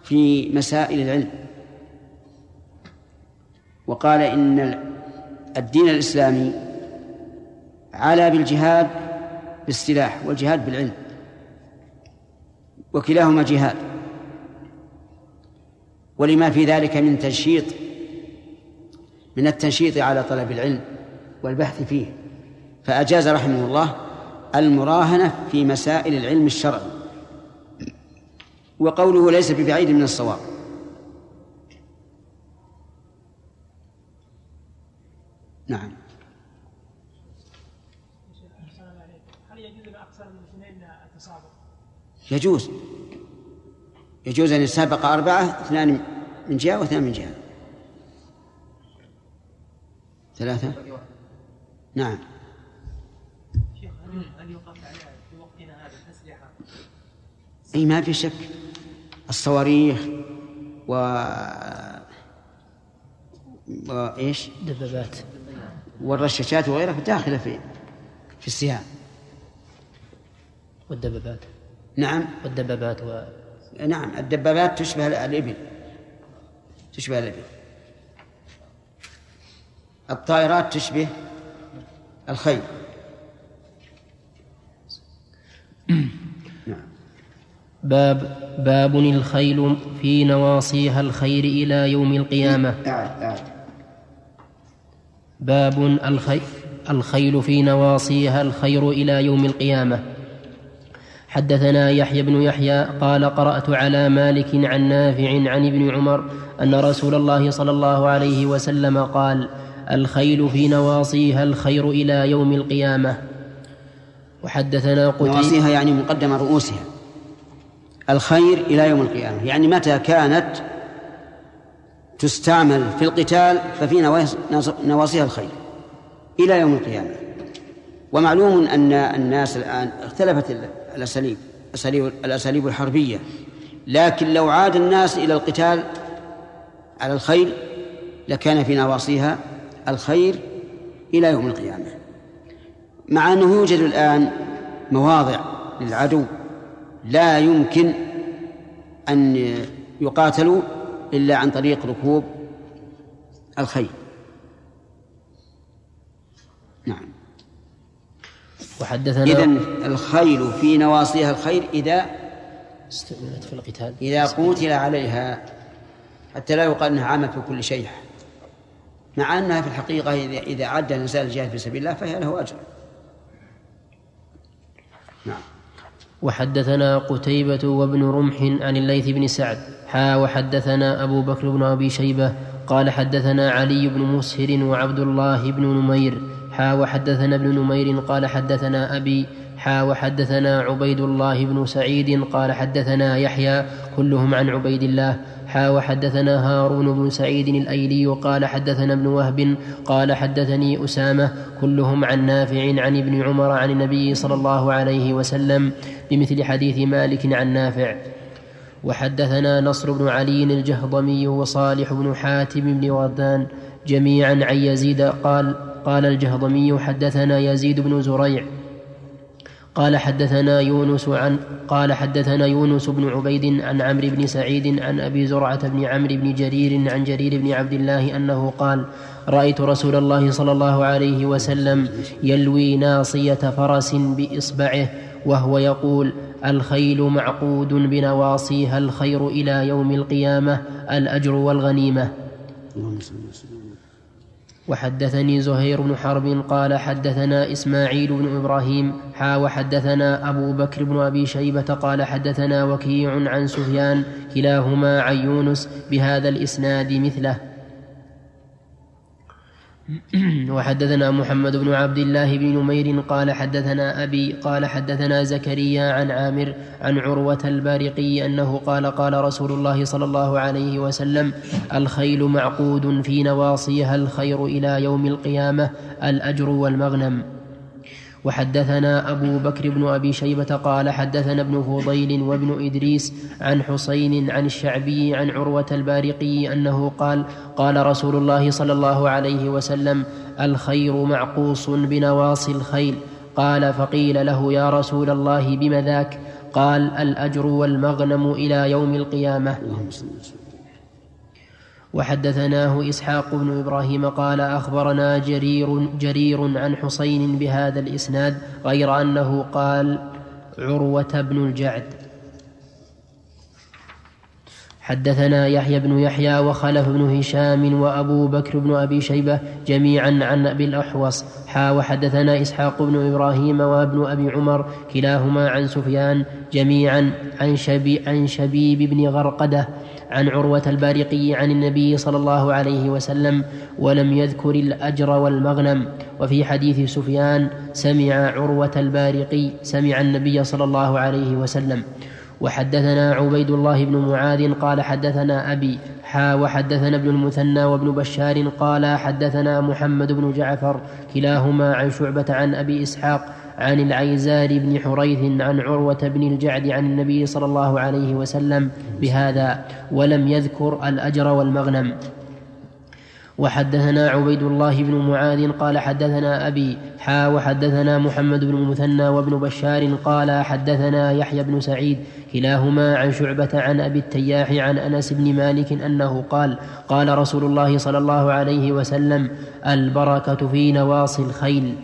S1: في مسائل العلم. وقال إن الدين الإسلامي على بالجهاد بالسلاح والجهاد بالعلم وكلاهما جهاد. ولما في ذلك من تنشيط من التنشيط على طلب العلم والبحث فيه فأجاز رحمه الله المراهنة في مسائل العلم الشرعي. وقوله ليس ببعيد من الصواب. نعم
S9: هل يجوز لاكثر من اثنين التسابق؟
S1: يجوز. يجوز أن يسابق أربعة اثنان من جهة واثنان من جهة. ثلاثة؟ نعم.
S4: شيخ هل عليها في وقتنا هذا الأسلحة؟
S1: أي ما في شك. الصواريخ و وإيش
S3: دبابات.
S1: والرشاشات وغيرها داخلة في في السهام
S3: والدبابات.
S1: نعم.
S3: والدبابات و...
S1: نعم الدبابات تشبه الإبل. تشبه الإبل. الطائرات تشبه الخيل.
S3: باب باب الخيل في نواصيها الخير إلى يوم القيامة.
S1: أعد أعد
S3: باب الخيل الخيل في نواصيها الخير إلى يوم القيامة. حدثنا يحيى بن يحيى قال قرأت على مالك عن نافع عن ابن عمر أن رسول الله صلى الله عليه وسلم قال الخيل في نواصيها الخير إلى يوم القيامة. وحدثنا قتيبة
S1: نواصيها يعني مقدم رؤوسها. الخير إلى يوم القيامة. يعني متى كانت تستعمل في القتال ففي نواص- نواصيها الخير. إلى يوم القيامة. ومعلوم أن الناس الآن اختلفت الأساليب أساليب الأساليب الحربية. لكن لو عاد الناس إلى القتال على الخير لكان في نواصيها الخير إلى يوم القيامة. مع أنه يوجد الآن مواضع للعدو لا يمكن أن يقاتلوا إلا عن طريق ركوب الخيل نعم
S3: وحدثنا
S1: إذن الخيل في نواصيها الخير إذا
S3: استعملت في القتال.
S1: إذا قوتل عليها حتى لا يقال أنها عامة في كل شيء. مع أنها في الحقيقة إذا إذا عد الإنسان الجهاد في سبيل الله فهي له أجر. نعم.
S3: وحدثنا قتيبة وابن رمح عن الليث بن سعد. حا وحدثنا أبو بكر بن أبي شيبة. قال حدثنا علي بن مسهر وعبد الله بن نمير. حا وحدثنا ابن نمير قال حدثنا أبي حا وحدثنا عبيد الله بن سعيد قال حدثنا يحيى كلهم عن عبيد الله. حا وحدثنا هارون بن سعيد الأيلي قال حدثنا ابن وهب قال حدثني أسامة كلهم عن نافع عن ابن عمر عن النبي صلى الله عليه وسلم بمثل حديث مالك عن نافع. وحدثنا نصر بن علي الجهضمي وصالح بن حاتم بن وردان جميعا عن يزيد قال قال الجهضمي حدثنا يزيد بن زريع قال حدثنا يونس عن قال حدثنا يونس بن عبيد عن عمرو بن سعيد عن أبي زرعة بن عمرو بن جرير عن جرير بن عبد الله أنه قال رأيت رسول الله صلى الله عليه وسلم يلوي ناصية فرس بإصبعه وهو يقول الخيل معقود بنواصيها الخير إلى يوم القيامة الأجر والغنيمة.
S1: اللهم صل وسلم.
S3: وحدثني زهير بن حرب قال حدثنا إسماعيل بن إبراهيم حا وحدثنا أبو بكر بن أبي شيبة قال حدثنا وكيع عن سفيان كلاهما عن يونس بهذا الإسناد مثله. وحدثنا محمد بن عبد الله بن نمير قال حدثنا أبي قال حدثنا زكريا عن عامر عن عروة البارقي أنه قال قال رسول الله صلى الله عليه وسلم الخيل معقود في نواصيها الخير إلى يوم القيامة الأجر والمغنم. وحدثنا أبو بكر بن أبي شيبة قال حدثنا ابن فضيل وابن إدريس عن حسين عن الشعبي عن عروة البارقي أنه قال قال رسول الله صلى الله عليه وسلم الخير معقوص بنواصي الخيل. قال فقيل له يا رسول الله بم ذاك؟ قال الأجر والمغنم إلى يوم القيامة. وحدثناه إسحاق بن إبراهيم قال أخبرنا جرير جرير عن حسين بهذا الإسناد غير أنه قال عروة بن الجعد. حدثنا يحيى بن يحيى وخلف بن هشام وأبو بكر بن أبي شيبة جميعا عن أبي الأحوص. حا وحدثنا إسحاق بن إبراهيم وابن أبي عمر كلاهما عن سفيان جميعا عن, شبي عن شبيب بن غرقدة عن عروة البارقي عن النبي صلى الله عليه وسلم ولم يذكر الأجر والمغنم. وفي حديث سفيان سمع عروة البارقي سمع النبي صلى الله عليه وسلم. وحدثنا عبيد الله بن معاذ قال حدثنا أبي حا وحدثنا ابن المثنى وابن بشار قال حدثنا محمد بن جعفر كلاهما عن شعبة عن أبي إسحاق عن العيزار بن حريث عن عروة بن الجعد عن النبي صلى الله عليه وسلم بهذا ولم يذكر الأجر والمغنم. وحدثنا عبيد الله بن معاذ قال حدثنا أبي حا وحدثنا محمد بن المثنى وابن بشار قال حدثنا يحيى بن سعيد كلاهما عن شعبة عن أبي التياح عن أنس بن مالك أنه قال قال رسول الله صلى الله عليه وسلم البركة في نواصي الخيل.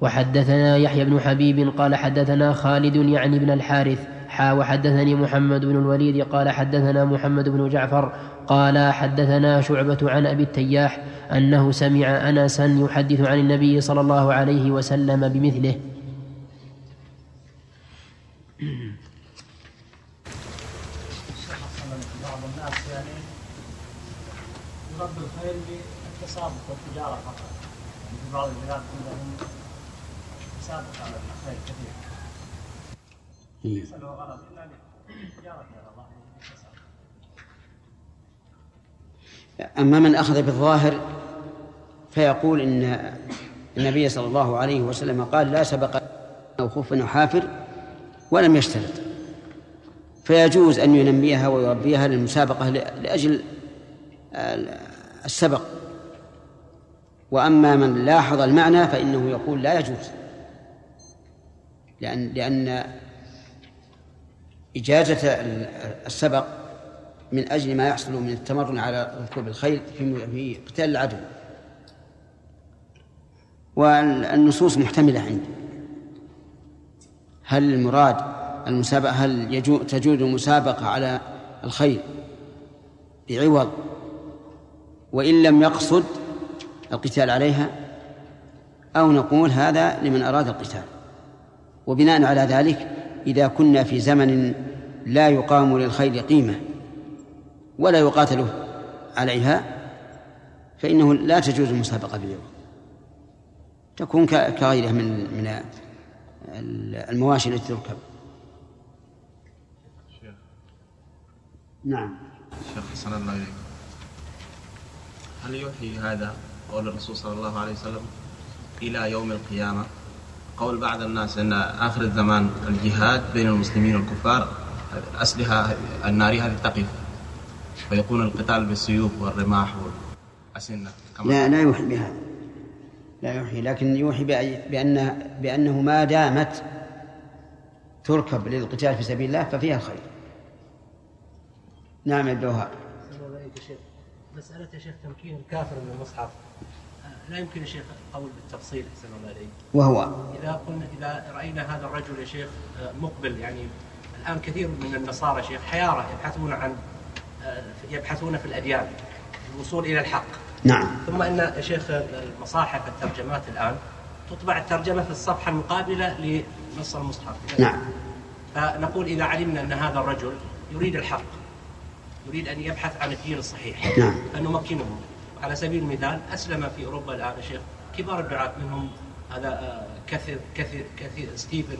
S3: وحدثنا يحيى بن حبيب قال حدثنا خالد يعني ابن الحارث حا وحدثني محمد بن الوليد قال حدثنا محمد بن جعفر قال حدثنا شعبة عن أبي التياح أنه سمع أنسا يحدث عن النبي صلى الله عليه وسلم بمثله.
S8: بعض الناس يعني يرد الخير بالتسابق والتجارة فقط في بعض البلاد عندهم تسابق على الخير كثير الله
S1: أما من أخذ بالظاهر فيقول إن النبي صلى الله عليه وسلم قال لا سبق أو خف أو حافر ولم يشترط. فيجوز أن ينميها ويربيها للمسابقة لأجل السبق. وأما من لاحظ المعنى فإنه يقول لا يجوز. لأن لأن إجازة السبق من أجل ما يحصل من التمرن على ركوب الخيل في قتال العدو. والنصوص محتملة عندي. هل المراد المسابقة هل يجو تجوز المسابقة على الخيل بعوض وإن لم يقصد القتال عليها؟ أو نقول هذا لمن أراد القتال. وبناء على ذلك إذا كنا في زمن لا يقام للخيل قيمة ولا يقاتل عليها فإنه لا تجوز المسابقة باليوم. تكون كغيرها من من المواشي التي تركب. نعم.
S10: شيخ حسن الله إليك. هل يوحي هذا قول الرسول صلى الله عليه وسلم إلى يوم القيامة؟ قول بعض الناس أن آخر الزمان الجهاد بين المسلمين والكفار أسلحة النار هذه تقف ويكون القتال بالسيوف والرماح والأسنة
S1: لا لا يوحي بهذا لا يوحي لكن يوحي بأن بأنه ما دامت تركب للقتال في سبيل الله ففيها الخير نعم الدوهاء
S11: مسألة يا شيخ تمكين الكافر من المصحف. لا يمكن يا شيخ القول بالتفصيل أحسن الله عليك.
S1: وهو
S11: إذا قلنا إذا رأينا هذا الرجل يا شيخ مقبل يعني الآن كثير من النصارى شيخ حيارة يبحثون عن يبحثون في الأديان الوصول إلى الحق.
S1: نعم.
S11: ثم إن يا شيخ المصاحف الترجمات الآن تطبع الترجمة في الصفحة المقابلة لنص المصحف.
S1: نعم.
S11: فنقول إذا علمنا أن هذا الرجل يريد الحق يريد أن يبحث عن الدين الصحيح.
S1: نعم.
S11: فنمكنه على سبيل المثال أسلم في أوروبا الآن يا شيخ كبار الدعاة منهم هذا كثير كثير كثير ستيفن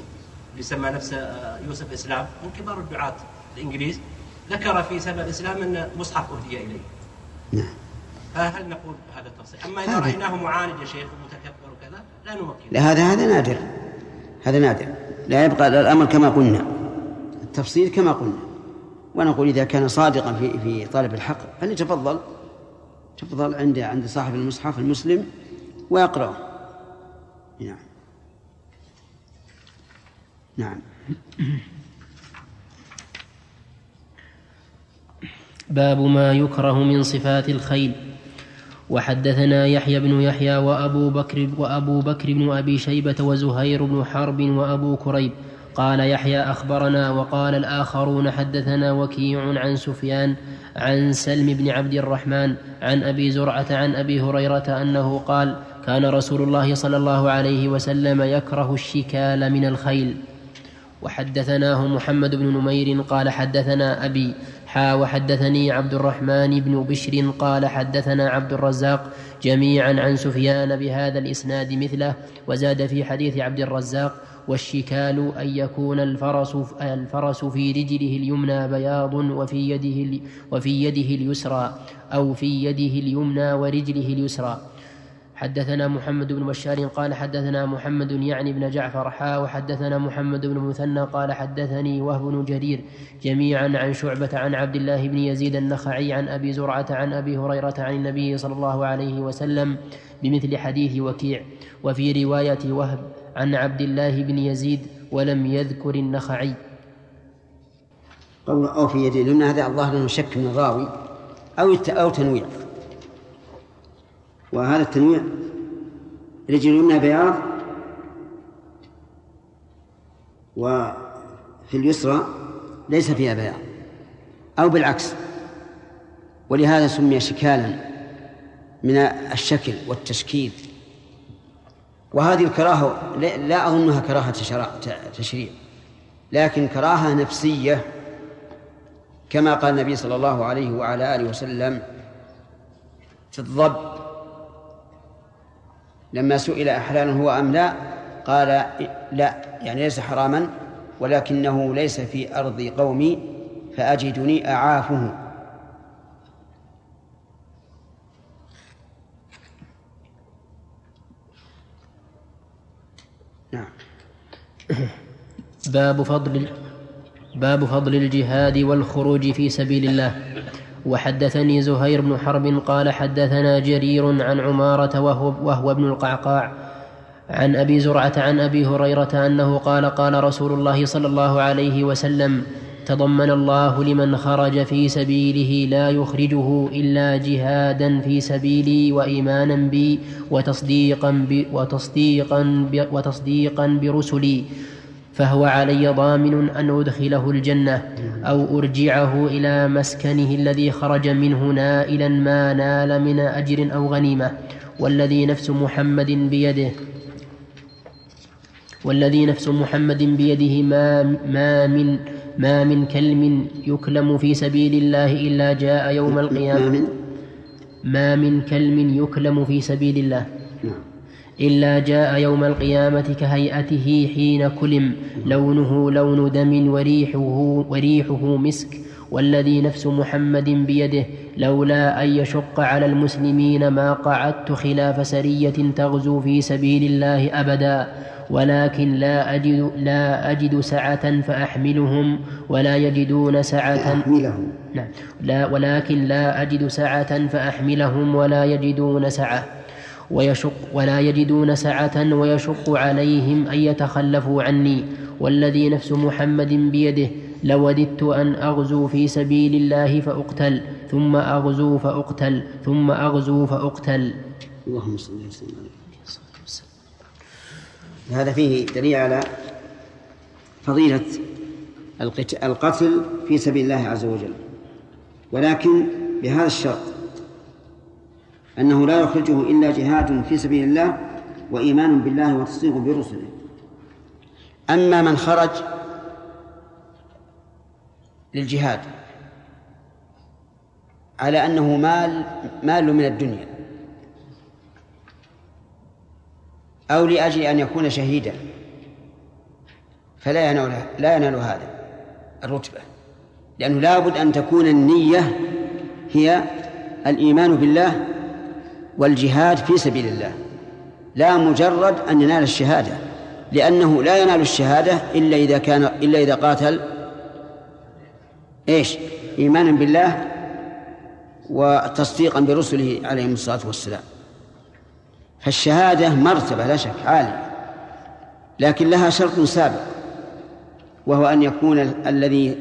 S11: اللي سمى نفسه يوسف إسلام من كبار الدعاة الإنجليز ذكر في سبب الاسلام أن مصحف أهدي إليه.
S1: نعم.
S11: فهل نقول هذا التفصيل؟ أما إذا رأيناه معاند يا شيخ ومتكبر وكذا لا نمكن.
S1: لا هذا هذا نادر. هذا نادر. لا يبقى الأمر كما قلنا. التفصيل كما قلنا. ونقول إذا كان صادقا في في طلب الحق فليتفضل تفضل عند عند صاحب المصحف المسلم ويقرأه. نعم. نعم.
S3: باب ما يكره من صفات الخيل. وحدثنا يحيى بن يحيى وأبو بكر وأبو بكر بن أبي شيبة وزهير بن حرب وأبو كريب. قال يحيى أخبرنا وقال الآخرون حدثنا وكيع عن سفيان عن سلم بن عبد الرحمن عن أبي زرعة عن أبي هريرة أنه قال كان رسول الله صلى الله عليه وسلم يكره الشكال من الخيل. وحدثناه محمد بن نمير قال حدثنا أبي حا وحدثني عبد الرحمن بن بشر قال حدثنا عبد الرزاق جميعا عن سفيان بهذا الإسناد مثله وزاد في حديث عبد الرزاق والشكال أن يكون الفرس الفرس في رجله اليمنى بياض وفي يده وفي يده اليسرى أو في يده اليمنى ورجله اليسرى. حدثنا محمد بن بشار قال حدثنا محمد يعني بن جعفر حا وحدثنا محمد بن مثنى قال حدثني وهب بن جرير جميعا عن شعبة عن عبد الله بن يزيد النخعي عن أبي زرعة عن أبي هريرة عن النبي صلى الله عليه وسلم بمثل حديث وكيع. وفي رواية وهب عن عبد الله بن يزيد ولم يذكر النخعي.
S1: قول أو في يده لأن هذا الظاهر أنه شك من الراوي أو أو تنويع. وهذا التنويع رجل اليمنى بياض وفي اليسرى ليس فيها بياض أو بالعكس. ولهذا سمي شكالا من الشكل والتشكيل. وهذه الكراهة لا أظنها كراهة تشريع لكن كراهة نفسية كما قال النبي صلى الله عليه وعلى آله وسلم في الضب. لما سئل أحلال هو أم لا قال لا يعني ليس حراما ولكنه ليس في أرض قومي فأجدني أعافه.
S3: باب فضل باب فضل الجهاد والخروج في سبيل الله. وحدثني زهير بن حرب قال حدثنا جرير عن عمارة وهو, وهو ابن القعقاع عن أبي زرعة عن أبي هريرة أنه قال قال رسول الله صلى الله عليه وسلم تضمن الله لمن خرج في سبيله لا يخرجه إلا جهادا في سبيلي وإيمانا بي وتصديقا, بي وتصديقا, بي وتصديقا برسلي فهو علي ضامن أن أدخله الجنة أو أرجعه إلى مسكنه الذي خرج منه نائلا ما نال من أجر أو غنيمة والذي نفس محمد بيده والذي نفس محمد بيده ما, ما من ما من كلم يكلم في سبيل الله إلا جاء يوم القيامة ما من كلم يكلم في سبيل الله نعم. إلا جاء يوم القيامة كهيئته حين كلم لونه لون دم وريحه, وريحه مسك والذي نفس محمد بيده لولا أن يشق على المسلمين ما قعدت خلاف سرية تغزو في سبيل الله أبدا. ولكن لا أجد, لا أجد سعة فأحملهم ولا يجدون سعة نعم. لا ولكن لا أجد سعة فأحملهم ولا يجدون سعة. ويشق ولا يجدون سعة ويشق عليهم أن يتخلفوا عني. والذي نفس محمد بيده لوددت أن أغزو في سبيل الله فأقتل ثم أغزو فأقتل ثم أغزو فأقتل.
S1: اللهم صل وسلم هذا فيه دليل على فضيلة القتل في سبيل الله عز وجل. ولكن بهذا الشرط أنه لا يخرجه إلا جهاد في سبيل الله وإيمان بالله وتصديق برسله. أما من خرج للجهاد على أنه مال مال من الدنيا أو لأجل أن يكون شهيدا فلا ينال لا ينال هذا الرتبة لأنه لابد أن تكون النية هي الإيمان بالله والجهاد في سبيل الله لا مجرد أن ينال الشهادة لأنه لا ينال الشهادة إلا إذا كان إلا إذا قاتل إيش؟ إيمانا بالله وتصديقا برسله عليهم الصلاة والسلام. فالشهادة مرتبة لا شك عالية. لكن لها شرط سابق وهو أن يكون الذي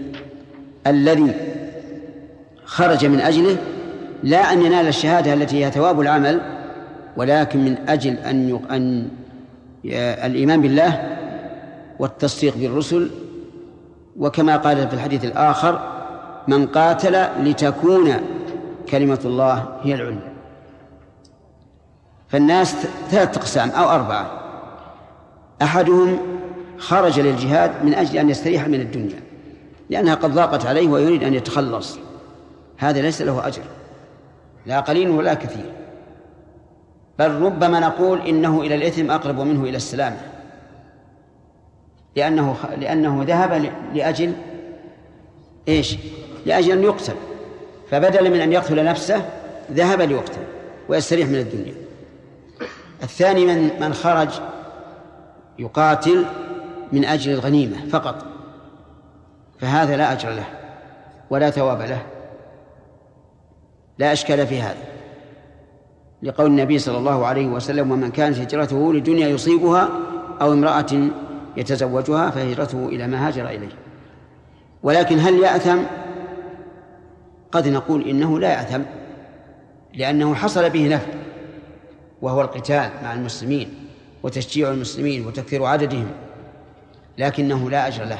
S1: الذي خرج من أجله لا أن ينال الشهادة التي هي ثواب العمل ولكن من أجل أن أن الإيمان بالله والتصديق بالرسل. وكما قال في الحديث الآخر من قاتل لتكون كلمة الله هي العليا. فالناس ثلاثة أقسام أو أربعة. أحدهم خرج للجهاد من أجل أن يستريح من الدنيا لأنها قد ضاقت عليه ويريد أن يتخلص. هذا ليس له أجر لا قليل ولا كثير. بل ربما نقول إنه إلى الإثم أقرب منه إلى السلامة لأنه لأنه ذهب لأجل إيش؟ لأجل أن يقتل. فبدلا من أن يقتل نفسه ذهب ليقتل ويستريح من الدنيا. الثاني من من خرج يقاتل من أجل الغنيمة فقط. فهذا لا أجر له ولا ثواب له. لا أشكال في هذا. لقول النبي صلى الله عليه وسلم ومن كانت هجرته لدنيا يصيبها أو امرأة يتزوجها فهجرته إلى ما هاجر إليه. ولكن هل يأثم؟ قد نقول إنه لا يأثم لأنه حصل به نفع وهو القتال مع المسلمين وتشجيع المسلمين وتكثير عددهم لكنه لا أجر له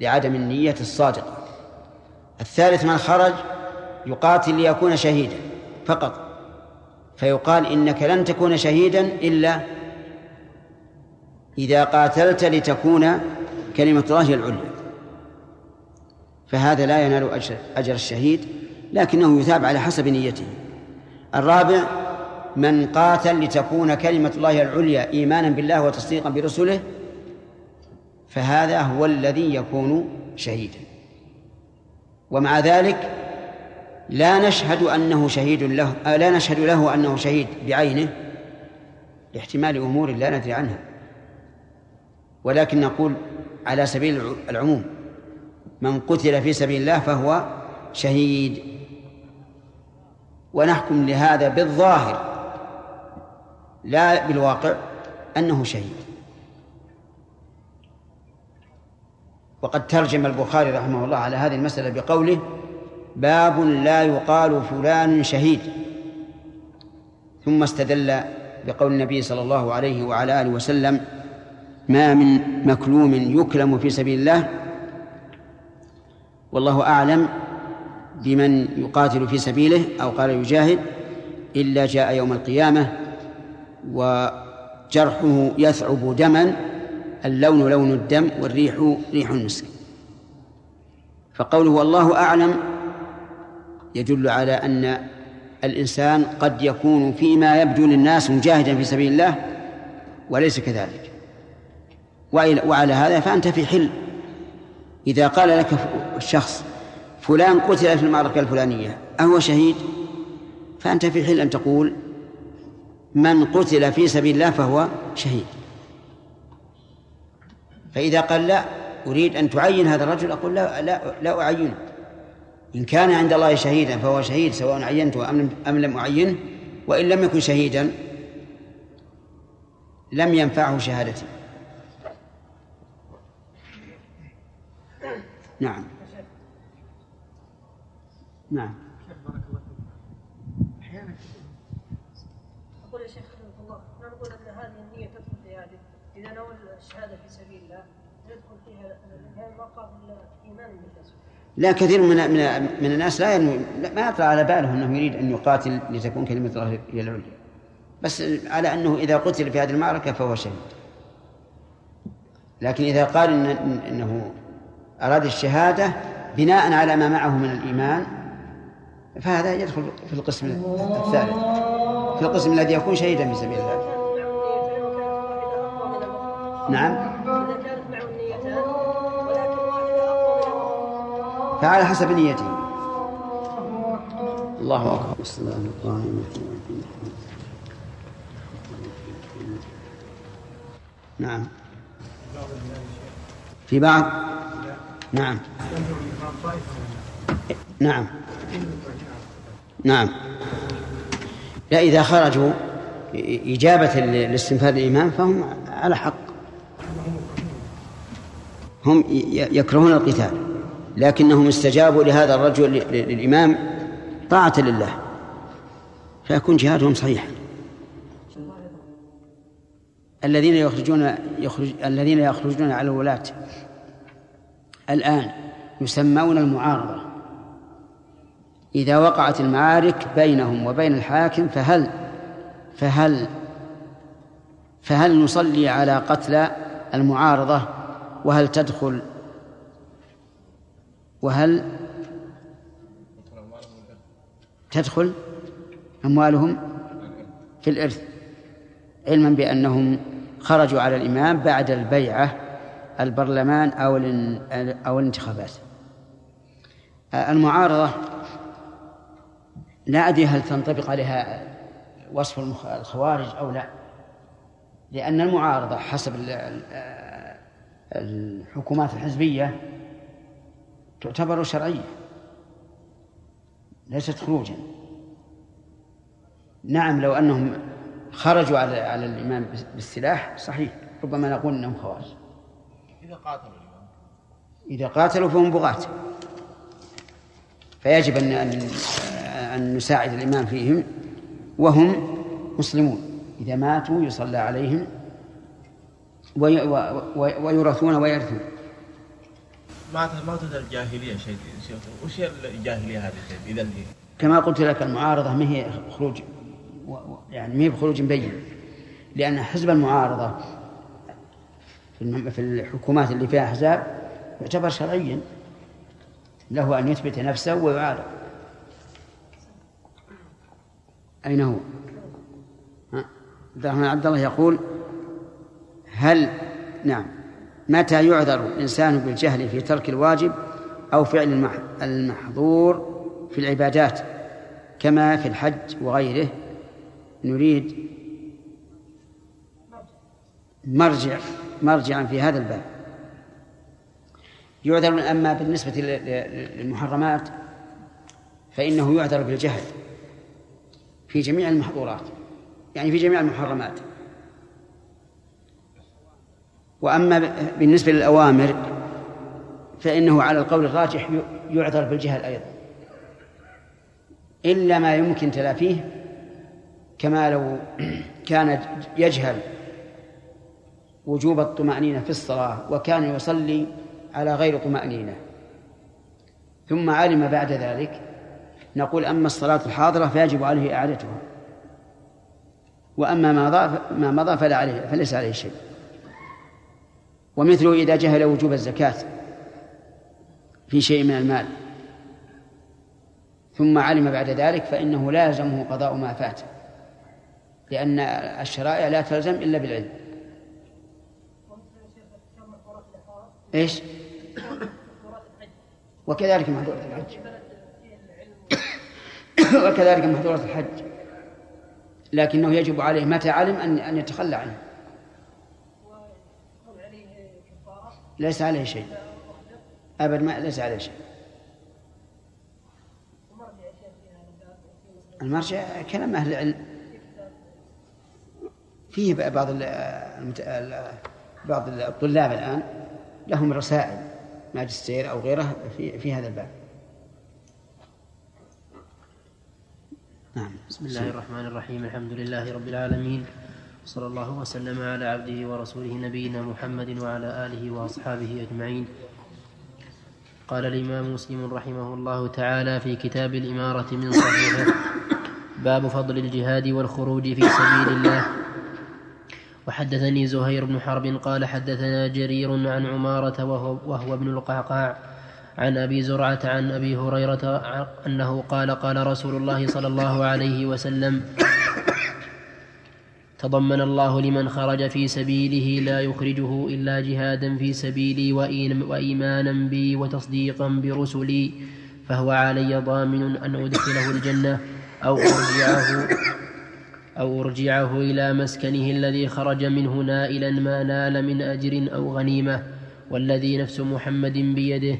S1: لعدم النية الصادقة. الثالث من خرج يقاتل ليكون شهيدا فقط فيقال إنك لن تكون شهيدا إلا إذا قاتلت لتكون كلمة الله العليا. فهذا لا ينال أجر, أجر الشهيد لكنه يثاب على حسب نيته. الرابع من قاتل لتكون كلمة الله العليا إيمانا بالله وتصديقا برسله فهذا هو الذي يكون شهيدا. ومع ذلك لا نشهد أنه شهيد له لا نشهد له أنه شهيد بعينه لاحتمال أمور لا ندري عنها. ولكن نقول على سبيل العموم من قتل في سبيل الله فهو شهيد. ونحكم لهذا بالظاهر لا بالواقع أنه شهيد. وقد ترجم البخاري رحمه الله على هذه المسألة بقوله باب لا يقال فلان شهيد. ثم استدل بقول النبي صلى الله عليه وعلى آله وسلم ما من مكلوم يكلم في سبيل الله والله أعلم بمن يقاتل في سبيله أو قال يجاهد إلا جاء يوم القيامة وجرحه يثعب دما اللون لون الدم والريح ريح المسك. فقوله والله أعلم يدل على أن الإنسان قد يكون فيما يبدو للناس مجاهدا في سبيل الله وليس كذلك. وعلى هذا فأنت في حل. إذا قال لك الشخص فلان قتل في المعركة الفلانية أهو شهيد؟ فأنت في حل أن تقول من قتل في سبيل الله فهو شهيد. فإذا قال لا أريد أن تعين هذا الرجل أقول لا لا, لا أعينه. إن كان عند الله شهيدا فهو شهيد سواء عينته أم لم أعينه وإن لم يكن شهيدا لم ينفعه شهادتي نعم. نعم.
S9: أحيانا أقول يا شيخ رحمه الله نقول ان هذه النية تدخل في هذه؟ إذا نوى الشهادة في سبيل الله يدخل فيها هذا مقام الإيمان بالله
S1: لا كثير من من من الناس لا ينوي ما يطلع على باله أنه يريد أن يقاتل لتكون كلمة الله هي العليا. بس على أنه إذا قتل في هذه المعركة فهو شهيد. لكن إذا قال إن إنه أراد الشهادة بناء على ما معه من الإيمان فهذا يدخل في القسم الثالث. في القسم الذي يكون شهيدا في سبيل الله. نعم. فعلى حسب نيته. الله أكبر. الصلاة القائمة نعم. في بعض نعم. نعم. نعم. لا إذا خرجوا إجابة لاستنفاذ الإمام فهم على حق. هم يكرهون القتال. لكنهم استجابوا لهذا الرجل للإمام طاعة لله. فيكون جهادهم صحيح. الذين يخرجون يخرج الذين يخرجون على الولاة الآن يسمون المعارضة. إذا وقعت المعارك بينهم وبين الحاكم فهل فهل فهل نصلي على قتل المعارضة؟ وهل تدخل؟ وهل تدخل أموالهم في الإرث؟ علما بأنهم خرجوا على الإمام بعد البيعة البرلمان أو أو الانتخابات. المعارضة لا أدري هل تنطبق عليها وصف الخوارج أو لا. لأن المعارضة حسب الحكومات الحزبية تعتبر شرعية ليست خروجا. نعم لو أنهم خرجوا على على الإمام بالسلاح صحيح. ربما نقول أنهم خوارج.
S10: إذا قاتلوا الإمام
S1: إذا قاتلوا فهم بغاة. فيجب أن أن نساعد الإمام فيهم وهم مسلمون. إذا ماتوا يصلى عليهم ويورثون ويرثون.
S10: ما ما الجاهلية شيء وش الجاهلية هذه إذا
S1: كما قلت لك المعارضة ما هي خروج يعني ما هي بخروج مبين لأن حزب المعارضة في الحكومات اللي فيها أحزاب يعتبر شرعيا له أن يثبت نفسه ويعارض. أين هو؟ عبد الرحمن عبد الله يقول هل نعم متى يعذر الإنسان بالجهل في ترك الواجب أو فعل المحظور في العبادات كما في الحج وغيره؟ نريد مرجع مرجعا في هذا الباب. يعذر أما بالنسبة للمحرمات فإنه يعذر بالجهل في جميع المحظورات يعني في جميع المحرمات. وأما بالنسبة للأوامر فإنه على القول الراجح يعذر بالجهل أيضا. إلا ما يمكن تلافيه كما لو كان يجهل وجوب الطمأنينة في الصلاة وكان يصلي على غير طمأنينة. ثم علم بعد ذلك نقول أما الصلاة الحاضرة فيجب عليه إعادتها. وأما ما ما مضى فلا عليه فليس عليه شيء. ومثله إذا جهل وجوب الزكاة في شيء من المال. ثم علم بعد ذلك فإنه لا يلزمه قضاء ما فات لأن الشرائع لا تلزم إلا بالعلم. إيش؟ وكذلك محظورة الحج. وكذلك محظورة الحج. لكنه يجب عليه متى علم أن أن يتخلى عنه. ليس عليه شيء. أبد ما ليس عليه شيء. المرجع كلام أهل العلم. فيه بعض بعض الطلاب الآن. لهم رسائل ماجستير أو غيره في في هذا الباب.
S3: نعم. بسم الله الرحمن الرحيم. الحمد لله رب العالمين. صلى الله وسلم على عبده ورسوله نبينا محمد وعلى آله وأصحابه أجمعين. قال الإمام مسلم رحمه الله تعالى في كتاب الإمارة من صحيحه باب فضل الجهاد والخروج في سبيل الله. وحدثني زهير بن حرب قال حدثنا جرير عن عمارة وهو, وهو ابن القعقاع عن أبي زرعة عن أبي هريرة أنه قال قال رسول الله صلى الله عليه وسلم تضمن الله لمن خرج في سبيله لا يخرجه إلا جهادا في سبيلي وإيمانا بي وتصديقا برسلي فهو علي ضامن أن أدخله الجنة أو أرجعه أو أرجعه إلى مسكنه الذي خرج منه نائلا ما نال من أجر أو غنيمة والذي نفس محمد بيده.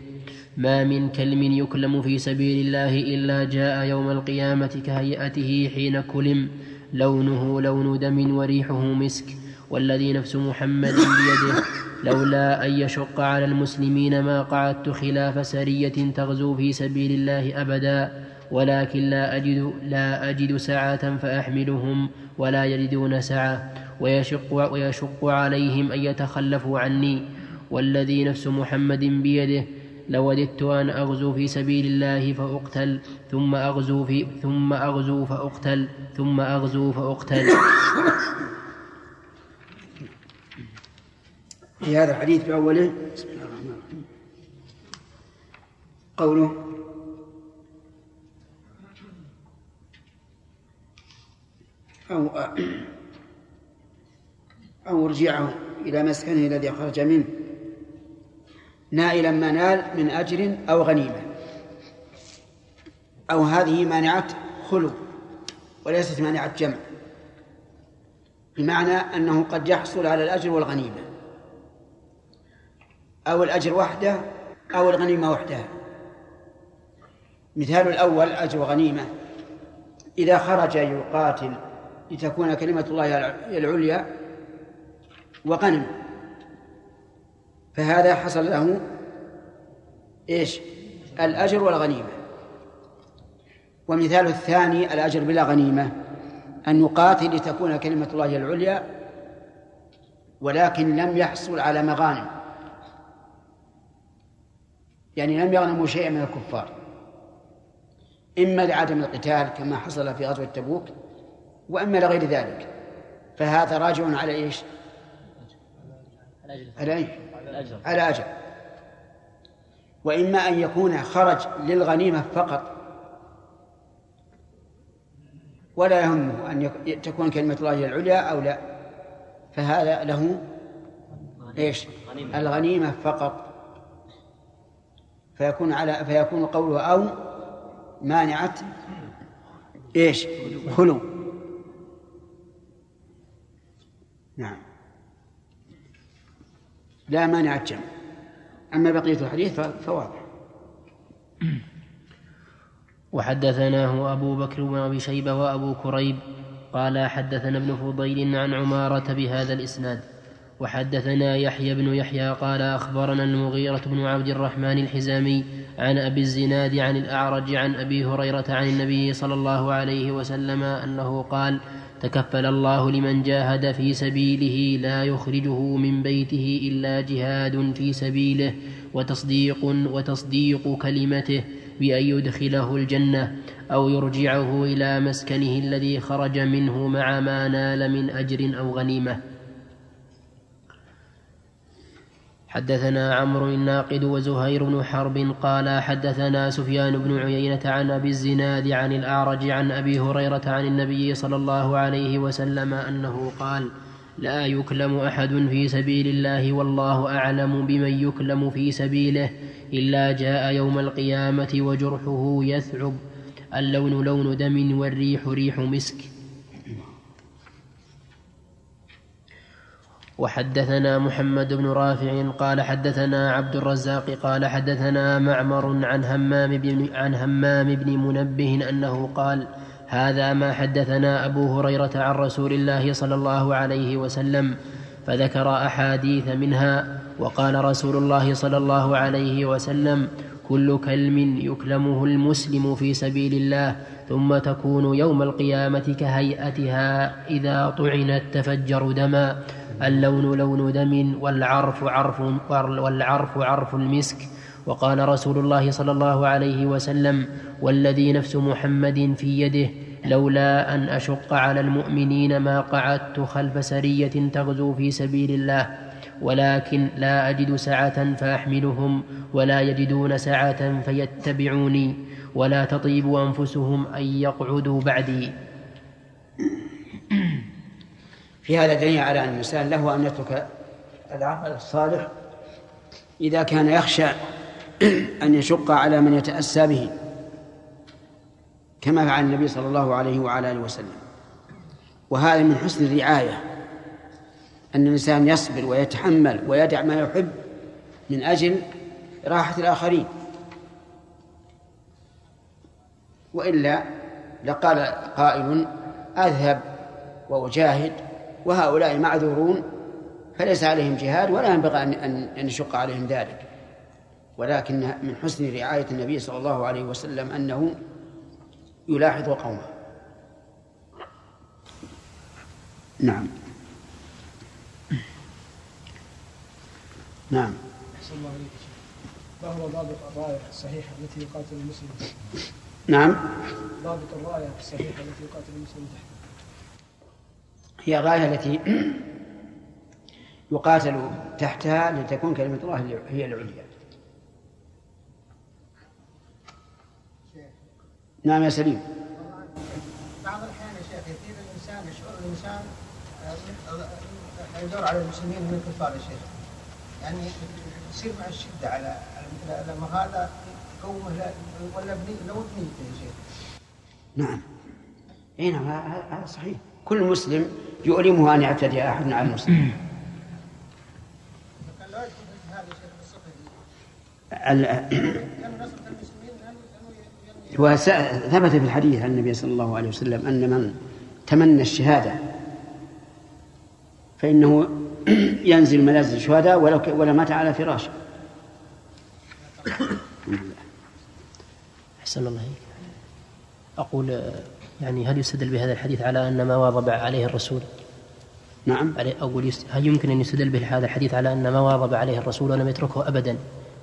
S3: ما من كلم يكلم في سبيل الله إلا جاء يوم القيامة كهيئته حين كلم. لونه لون دم وريحه مسك والذي نفس محمد بيده. لولا أن يشق على المسلمين ما قعدت خلاف سرية تغزو في سبيل الله أبدا. ولكن لا أجد لا أجد سعة فأحملهم ولا يجدون سعة. ويشق ويشق عليهم أن يتخلفوا عني. والذي نفس محمد بيده لوددت أن أغزو في سبيل الله فأقتل ثم أغزو في ثم أغزو فأقتل ثم أغزو فأقتل.
S1: في هذا الحديث بأوله بسم الله الرحمن الرحيم قوله أو أو ارجعه إلى مسكنه الذي خرج منه نائلا ما نال من أجر أو غنيمة. أو هذه مانعة خلو وليست مانعة جمع بمعنى أنه قد يحصل على الأجر والغنيمة أو الأجر وحده أو الغنيمة وحدها. مثال الأول أجر وغنيمة. إذا خرج يقاتل لتكون كلمة الله العليا وغنم فهذا حصل له إيش؟ الأجر والغنيمة. ومثال الثاني الأجر بلا غنيمة أن يقاتل لتكون كلمة الله العليا ولكن لم يحصل على مغانم. يعني لم يغنموا شيئا من الكفار. إما لعدم القتال كما حصل في غزوة تبوك وإما لغير ذلك فهذا راجع على إيش على إيه؟ على أجل وإما أن يكون خرج للغنيمة فقط ولا يهمه أن تكون كلمة الله العليا أو لا فهذا له إيش؟ الغنيمة فقط فيكون على فيكون قوله أو مانعة إيش؟ خلو نعم لا مانع الجمع. أما بقية الحديث فواضح.
S3: وحدثناه أبو بكر بن أبي شيبة وأبو كريب قال حدثنا ابن فضيل عن عمارة بهذا الإسناد. وحدثنا يحيى بن يحيى قال أخبرنا المغيرة بن عبد الرحمن الحزامي عن أبي الزناد عن الأعرج عن أبي هريرة عن النبي صلى الله عليه وسلم أنه قال تكفل الله لمن جاهد في سبيله لا يخرجه من بيته إلا جهاد في سبيله وتصديق وتصديق كلمته بأن يدخله الجنة أو يرجعه إلى مسكنه الذي خرج منه مع ما نال من أجر أو غنيمة. حدثنا عمرو الناقد وزهير بن حرب قال حدثنا سفيان بن عيينة عن أبي الزناد عن الأعرج عن أبي هريرة عن النبي صلى الله عليه وسلم أنه قال لا يكلم أحد في سبيل الله والله أعلم بمن يكلم في سبيله إلا جاء يوم القيامة وجرحه يثعب اللون لون دم والريح ريح مسك. وحدثنا محمد بن رافع قال حدثنا عبد الرزاق قال حدثنا معمر عن همام بن عن همام بن منبه أنه قال هذا ما حدثنا أبو هريرة عن رسول الله صلى الله عليه وسلم فذكر أحاديث منها وقال رسول الله صلى الله عليه وسلم كل كلم يكلمه المسلم في سبيل الله ثم تكون يوم القيامة كهيئتها إذا طعنت تفجر دما اللون لون دم والعرف عرف والعرف عرف المسك. وقال رسول الله صلى الله عليه وسلم والذي نفس محمد في يده لولا أن أشق على المؤمنين ما قعدت خلف سرية تغزو في سبيل الله. ولكن لا أجد سعة فأحملهم ولا يجدون سعة فيتبعوني. ولا تطيب أنفسهم أن يقعدوا بعدي.
S1: في هذا دليل على أن الإنسان له أن يترك العمل الصالح إذا كان يخشى أن يشق على من يتأسى به كما فعل النبي صلى الله عليه وعلى آله وسلم. وهذا من حسن الرعاية أن الإنسان يصبر ويتحمل ويدع ما يحب من أجل راحة الآخرين. وإلا لقال قائل أذهب وأجاهد وهؤلاء معذورون فليس عليهم جهاد ولا ينبغي أن يشق عليهم ذلك. ولكن من حسن رعاية النبي صلى الله عليه وسلم أنه يلاحظ قومه. نعم. نعم.
S2: أحسن الله عليك ما هو ضابط الراية الصحيحة التي يقاتل المسلم؟
S1: نعم.
S2: ضابط الراية الصحيحة التي يقاتل المسلم تحتها
S1: هي الراية التي يقاتل تحتها لتكون كلمة الله هي العليا. نعم يا سليم.
S9: بعض الأحيان يا شيخ يصير الإنسان يشعر الإنسان يدور على المسلمين من الكفار يا شيخ. يعني يصير مع الشدة على على مثل هذا. ما هذا قومه ولا بني لو بنيته يا شيخ.
S1: نعم. أي نعم هذا صحيح. كل مسلم يؤلمه أن يعتدي أحد على المسلم.
S9: يدخل في
S1: الحديث عن النبي صلى الله عليه وسلم أن من تمنى الشهادة فإنه ينزل منازل الشهداء ولو ك- ولا مات على فراشه.
S3: أحسن الله. أقول آه، يعني هل يستدل بهذا الحديث على أن ما واظب عليه الرسول؟
S1: نعم.
S3: أقول يست... هل يمكن أن يستدل بهذا الحديث على أن ما واظب عليه الرسول ولم يتركه أبدا؟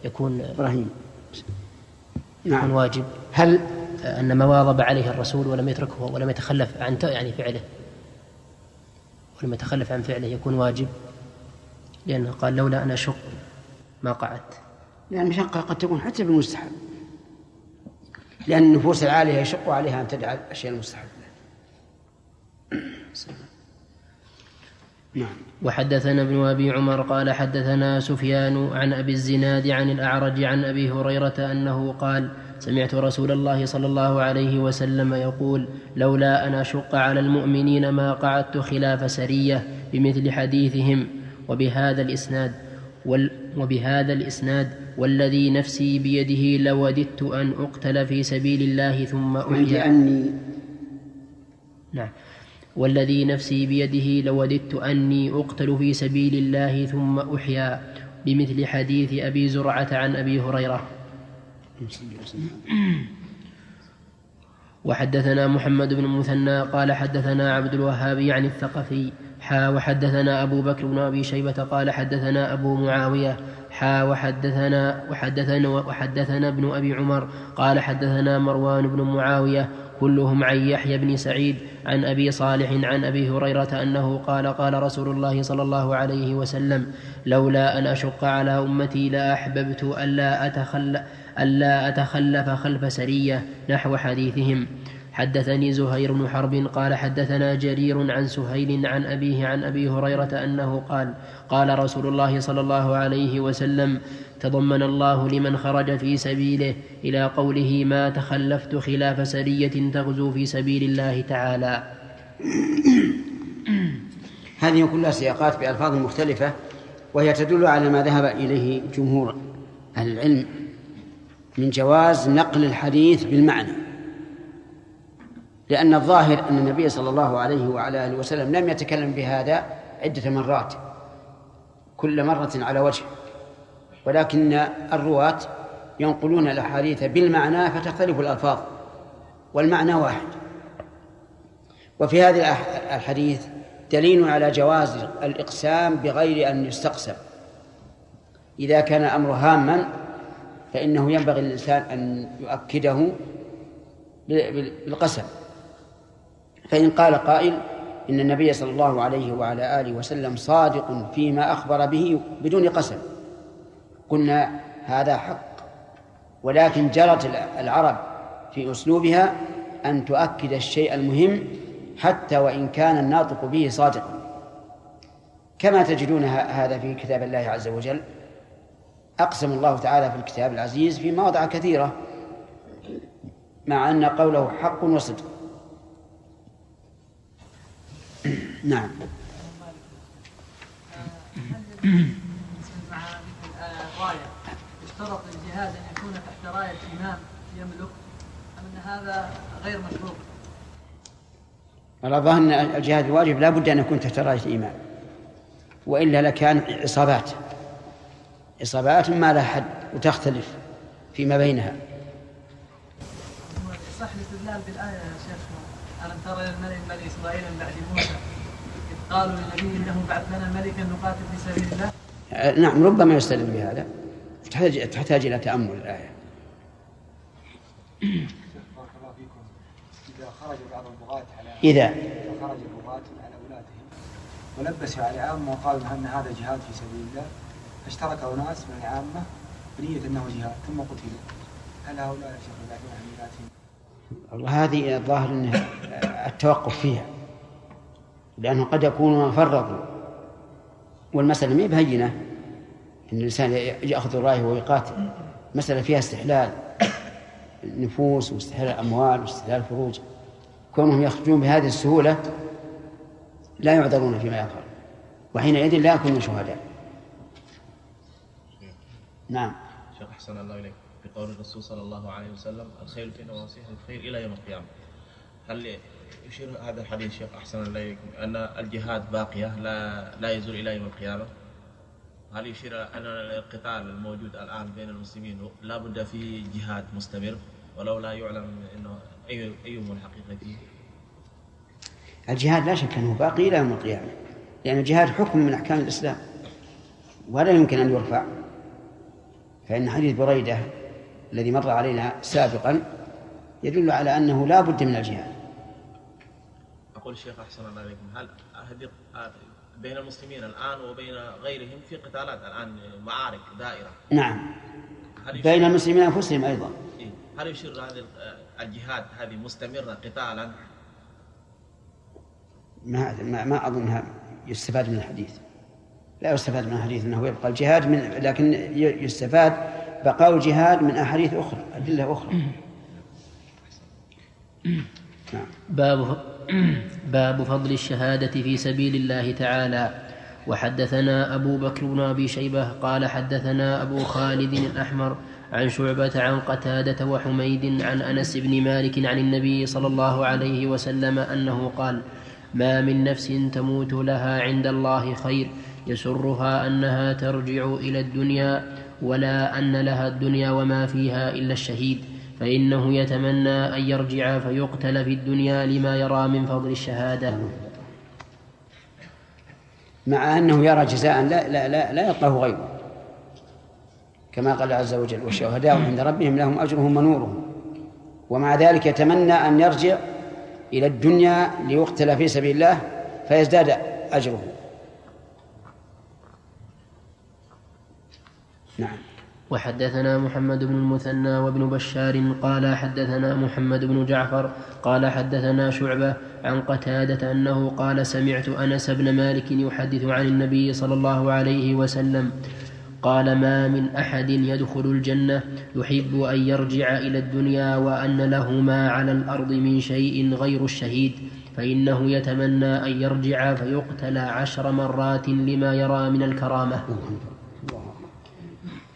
S3: يكون
S1: إبراهيم.
S3: يكون
S1: نعم.
S3: واجب.
S1: هل
S3: أن ما واظب عليه الرسول ولم يتركه ولم يتخلف عن ت- يعني فعله. ولم يتخلف عن فعله يكون واجب. لأنه قال لولا أن أشق ما قعدت.
S1: لأن المشقة قد تكون حتى بالمستحب لأن النفوس العالية يشق عليها أن تدع الأشياء المستحبة. نعم.
S3: وحدثنا ابن أبي عمر قال حدثنا سفيان عن أبي الزناد عن الأعرج عن أبي هريرة أنه قال سمعت رسول الله صلى الله عليه وسلم يقول لولا أن أشق على المؤمنين ما قعدت خلاف سرية بمثل حديثهم وبهذا الإسناد. وال وبهذا الإسناد والذي نفسي بيده لوددت أن أقتل في سبيل الله ثم أحيا.
S1: أني.
S3: نعم. والذي نفسي بيده لوددت أني أقتل في سبيل الله ثم أحيا بمثل حديث أبي زرعة عن أبي هريرة. وحدثنا محمد بن المثنى قال حدثنا عبد الوهاب عن الثقفي حا وحدثنا أبو بكر بن أبي شيبة قال حدثنا أبو معاوية حا وحدثنا وحدثنا وحدثنا ابن أبي عمر قال حدثنا مروان بن معاوية كلهم عن يحيى بن سعيد عن أبي صالح عن أبي هريرة أنه قال قال رسول الله صلى الله عليه وسلم لولا أن أشق على أمتي لأحببت ألا ألا أتخلف خلف سرية نحو حديثهم حدثني زهير بن حرب قال حدثنا جرير عن سهيل عن أبيه عن أبي هريرة أنه قال قال رسول الله صلى الله عليه وسلم تضمن الله لمن خرج في سبيله إلى قوله ما تخلفت خلاف سرية تغزو في سبيل الله تعالى.
S1: هذه كلها سياقات بألفاظ مختلفة وهي تدل على ما ذهب إليه جمهور أهل العلم من جواز نقل الحديث بالمعنى. لأن الظاهر أن النبي صلى الله عليه وعلى آله وسلم لم يتكلم بهذا عدة مرات كل مرة على وجه. ولكن الرواة ينقلون الأحاديث بالمعنى فتختلف الألفاظ والمعنى واحد. وفي الأح- الحديث دليل على جواز الإقسام بغير أن يستقسم. إذا كان الأمر هاما فإنه ينبغي للإنسان أن يؤكده بال- بالقسم. فإن قال قائل إن النبي صلى الله عليه وعلى آله وسلم صادق فيما أخبر به بدون قسم. قلنا هذا حق ولكن جرت العرب في أسلوبها أن تؤكد الشيء المهم حتى وإن كان الناطق به صادقا كما تجدون هذا في كتاب الله عز وجل. أقسم الله تعالى في الكتاب العزيز في مواضع كثيرة مع أن قوله حق وصدق. نعم.
S4: رايه يشترط الجهاد أن يكون تحت راية امام يملك أم أن هذا غير مشروط؟
S1: ظهر أن الجهاد الواجب لا بد أن يكون تحت راية الإمام وإلا لكان عصابات عصابات ما لها حد وتختلف فيما بينها.
S4: صح الاستدلال بالآية الملك بني إسرائيل من بعد موسى. إذ قالوا للنبي إنه بعث لنا ملكا نقاتل في سبيل الله.
S1: آه، نعم ربما يستدل بهذا. تحتاج تحتاج إلى تأمل الآية.
S12: بارك الله فيكم. إذا خرج بعض البغاة على
S1: إذا؟
S12: إذا خرج البغاة على ولاتهم ولبسوا على العامة وقالوا أن هذا جهاد في سبيل الله فاشترك أناس من العامة بنية أنه جهاد ثم قتلوا. هل هؤلاء شيخ يبعدون عن
S1: هذه الظاهر أنه التوقف فيها لأنه قد يكونون فرطوا والمسألة ما بهينة أن الإنسان يأخذ الراية ويقاتل. مسألة فيها استحلال النفوس واستحلال الأموال واستحلال الفروج. كونهم يخرجون بهذه السهولة لا يعذرون فيما يفعل وحينئذ لا يكونون شهداء. نعم.
S10: شيخ أحسن الله إليك. بقول الرسول صلى الله عليه وسلم الخير في نواصيها الخير إلى يوم القيامة. هل يشير هذا الحديث شيخ أحسن إليكم أن الجهاد باقية لا لا يزول إلى يوم القيامة؟ هل يشير أن القتال الموجود الآن بين المسلمين لا بد فيه جهاد مستمر؟ ولو لا يعلم إنه أي ايهم الحقيقة فيه؟
S1: الجهاد لا شك أنه باقي إلى يوم القيامة لأن الجهاد حكم من أحكام الإسلام ولا يمكن أن يرفع. فإن حديث بريدة الذي مر علينا سابقا يدل على أنه لا بد من الجهاد.
S10: أقول الشيخ أحسن الله عليكم هل هذه بين المسلمين الآن وبين غيرهم في قتالات الآن معارك دائرة؟
S1: نعم. بين المسلمين أنفسهم أيضا.
S10: هل يشير هذه الجهاد هذه مستمرة قتالا؟
S1: ما ما, ما أظنها يستفاد من الحديث. لا يستفاد من الحديث أنه يبقى الجهاد من لكن يستفاد بقاء الجهاد من أحاديث أخرى أدلة أخرى.
S3: نعم. باب باب فضل الشهادة في سبيل الله تعالى. وحدثنا أبو بكر بن أبي شيبة قال حدثنا أبو خالد الأحمر عن شعبة عن قتادة وحميد عن أنس بن مالك عن النبي صلى الله عليه وسلم أنه قال ما من نفس تموت لها عند الله خير يسرها أنها ترجع إلى الدنيا ولا أن لها الدنيا وما فيها إلا الشهيد فإنه يتمنى أن يرجع فيقتل في الدنيا لما يرى من فضل الشهادة.
S1: مع أنه يرى جزاء لا لا لا, لا يطلب غيره. كما قال عز وجل والشهداء عند ربهم لهم أجرهم ونورهم. ومع ذلك يتمنى أن يرجع إلى الدنيا ليقتل في سبيل الله فيزداد أجره.
S3: نعم. وحدثنا محمد بن المثنى وابن بشار قال حدثنا محمد بن جعفر قال حدثنا شعبة عن قتادة أنه قال سمعت أنس بن مالك يحدث عن النبي صلى الله عليه وسلم قال ما من أحد يدخل الجنة يحب أن يرجع إلى الدنيا وأن له ما على الأرض من شيء غير الشهيد فإنه يتمنى أن يرجع فيقتل عشر مرات لما يرى من الكرامة.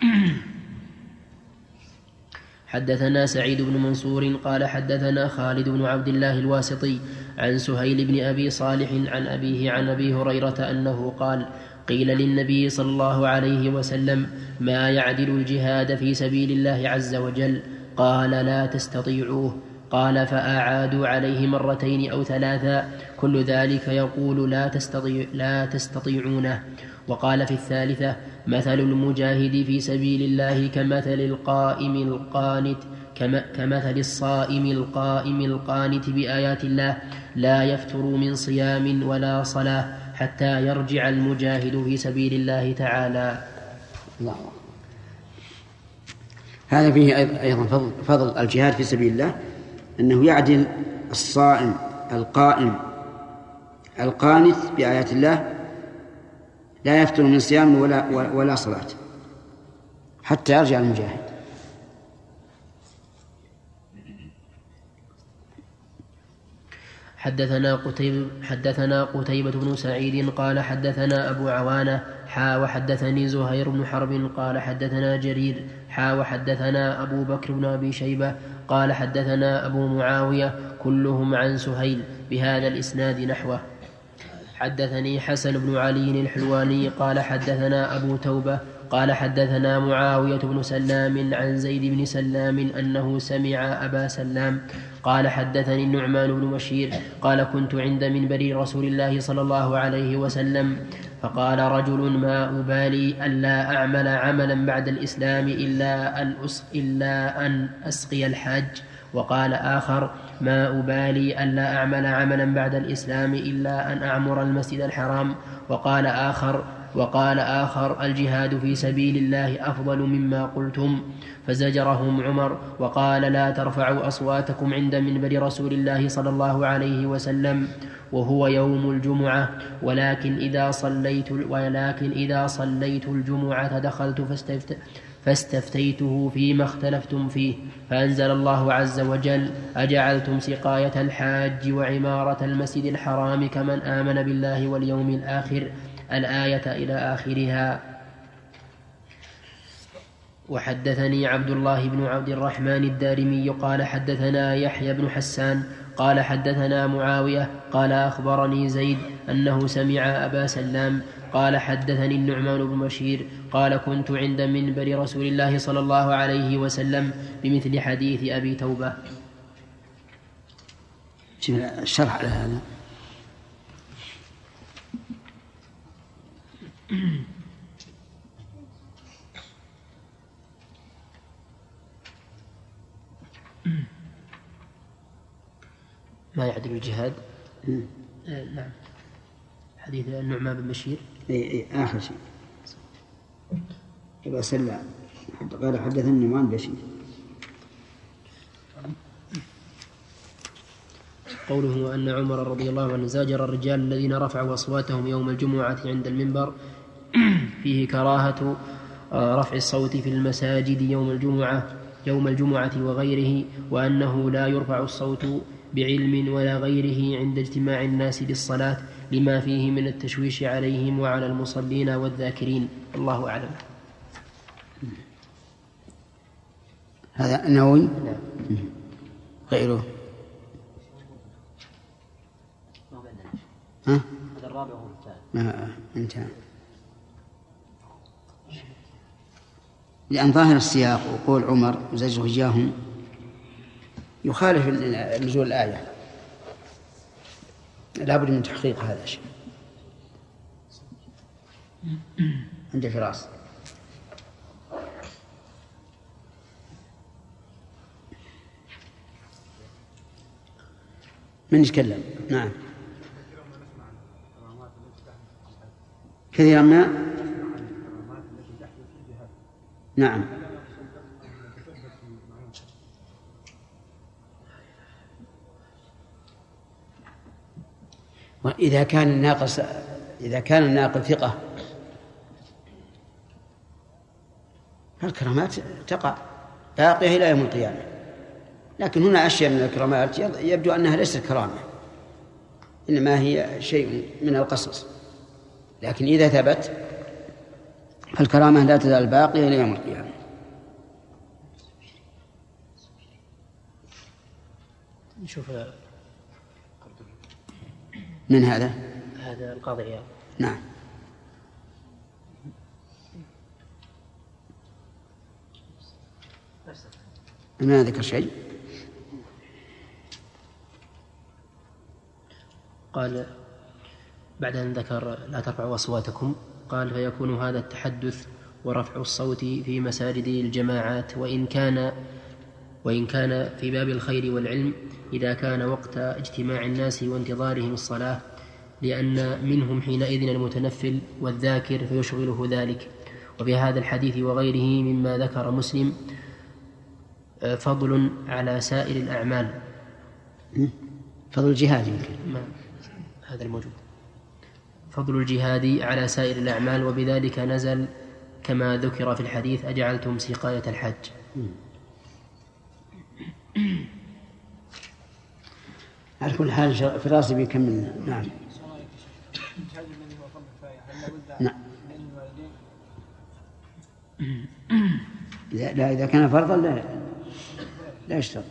S3: حدثنا سعيد بن منصور قال حدثنا خالد بن عبد الله الواسطي عن سهيل بن أبي صالح عن أبيه عن أبي هريرة أنه قال قيل للنبي صلى الله عليه وسلم ما يعدل الجهاد في سبيل الله عز وجل؟ قال لا تستطيعوه. قال فأعادوا عليه مرتين أو ثلاثا كل ذلك يقول لا تستطيع لا تستطيعونه. وقال في الثالثة مثل المجاهد في سبيل الله كمثل القائم القانت كمثل الصائم القائم القانت بآيات الله لا يفتر من صيام ولا صلاة حتى يرجع المجاهد في سبيل الله تعالى. الله.
S1: هذا فيه أيضا فضل, فضل الجهاد في سبيل الله أنه يعدل الصائم القائم القانت بآيات الله لا يفتر من صيام ولا ولا صلاة. حتى يرجع المجاهد.
S3: حدثنا قتيبة حدثنا قتيبة بن سعيد قال حدثنا أبو عوانة حا وحدثني زهير بن حرب قال حدثنا جرير حا وحدثنا أبو بكر بن أبي شيبة قال حدثنا أبو معاوية كلهم عن سهيل بهذا الإسناد نحوه. حدثني حسن بن علي الحلواني قال حدثنا أبو توبة قال حدثنا معاوية بن سلام عن زيد بن سلام أنه سمع أبا سلام قال حدثني النعمان بن بشير قال كنت عند منبر رسول الله صلى الله عليه وسلم فقال رجل ما أبالي ألا أعمل عملا بعد الإسلام إلا أن, إلا أن أسقي الحاج. وقال آخر ما أبالي ألا أعمل عملا بعد الإسلام إلا أن أعمر المسجد الحرام. وقال آخر وقال آخر الجهاد في سبيل الله أفضل مما قلتم. فزجرهم عمر وقال لا ترفعوا أصواتكم عند منبر رسول الله صلى الله عليه وسلم وهو يوم الجمعة. ولكن إذا صليت ولكن إذا صليت الجمعة دخلت فاستفتيته فيما اختلفتم فيه فأنزل الله عز وجل أجعلتم سقاية الحاج وعمارة المسجد الحرام كمن آمن بالله واليوم الآخر؟ الآية إلى آخرها. وحدثني عبد الله بن عبد الرحمن الدارمي قال حدثنا يحيى بن حسان قال حدثنا معاوية قال أخبرني زيد أنه سمع أبا سلام قال حدثني النعمان بن بشير قال كنت عند منبر رسول الله صلى الله عليه وسلم بمثل حديث أبي توبة.
S1: الشرح على هذا؟
S3: ما يعدل الجهاد؟ آه نعم. حديث النعمان بن بشير.
S1: اي اي آخر شيء. ابا سلام قال حدثني النعمان بشير
S3: قوله أن عمر رضي الله عنه زاجر الرجال الذين رفعوا أصواتهم يوم الجمعة عند المنبر. فيه كراهة آه، رفع الصوت في المساجد يوم الجمعة يوم الجمعة وغيره وأنه لا يرفع الصوت بعلم ولا غيره عند اجتماع الناس للصلاة. لما فيه من التشويش عليهم وعلى المصلين والذاكرين. الله أعلم.
S1: هذا النووي نعم. غيره. ها؟ هذا الرابع هو الثالث. انتهى. لأن ظاهر السياق وقول عمر وزجره إياهم يخالف نزول الآية. لابد من تحقيق هذا الشيء. عند فراس من يتكلم؟ نعم. كثيرا ما نعم. وإذا كان الناقص إذا كان الناقل ثقة. فالكرامات تقع. باقية إلى يوم القيامة. لكن هنا أشياء من الكرامات يبدو أنها ليست كرامة. إنما هي شيء من القصص. لكن إذا ثبت فالكرامة لا تزال باقية إلى يوم القيامة.
S3: نشوف
S1: من هذا؟
S3: هذا القاضي عياض.
S1: نعم. ما ذكر شيء؟
S3: قال بعد أن ذكر لا ترفعوا أصواتكم قال فيكون هذا التحدث ورفع الصوت في مساجد الجماعات وإن كان وإن كان في باب الخير والعلم إذا كان وقت اجتماع الناس وانتظارهم الصلاة لأن منهم حينئذ المتنفل والذاكر فيشغله ذلك. وفي هذا الحديث وغيره مما ذكر مسلم فضل على سائر الأعمال.
S1: فضل الجهاد يمكن.
S3: هذا الموجود. فضل الجهاد على سائر الأعمال وبذلك نزل كما ذكر في الحديث أجعلتم سقاية الحج
S1: على كل حال في راسي بيكمل. نعم. نعم. لا إذا كان فرضا لا لا يشترط.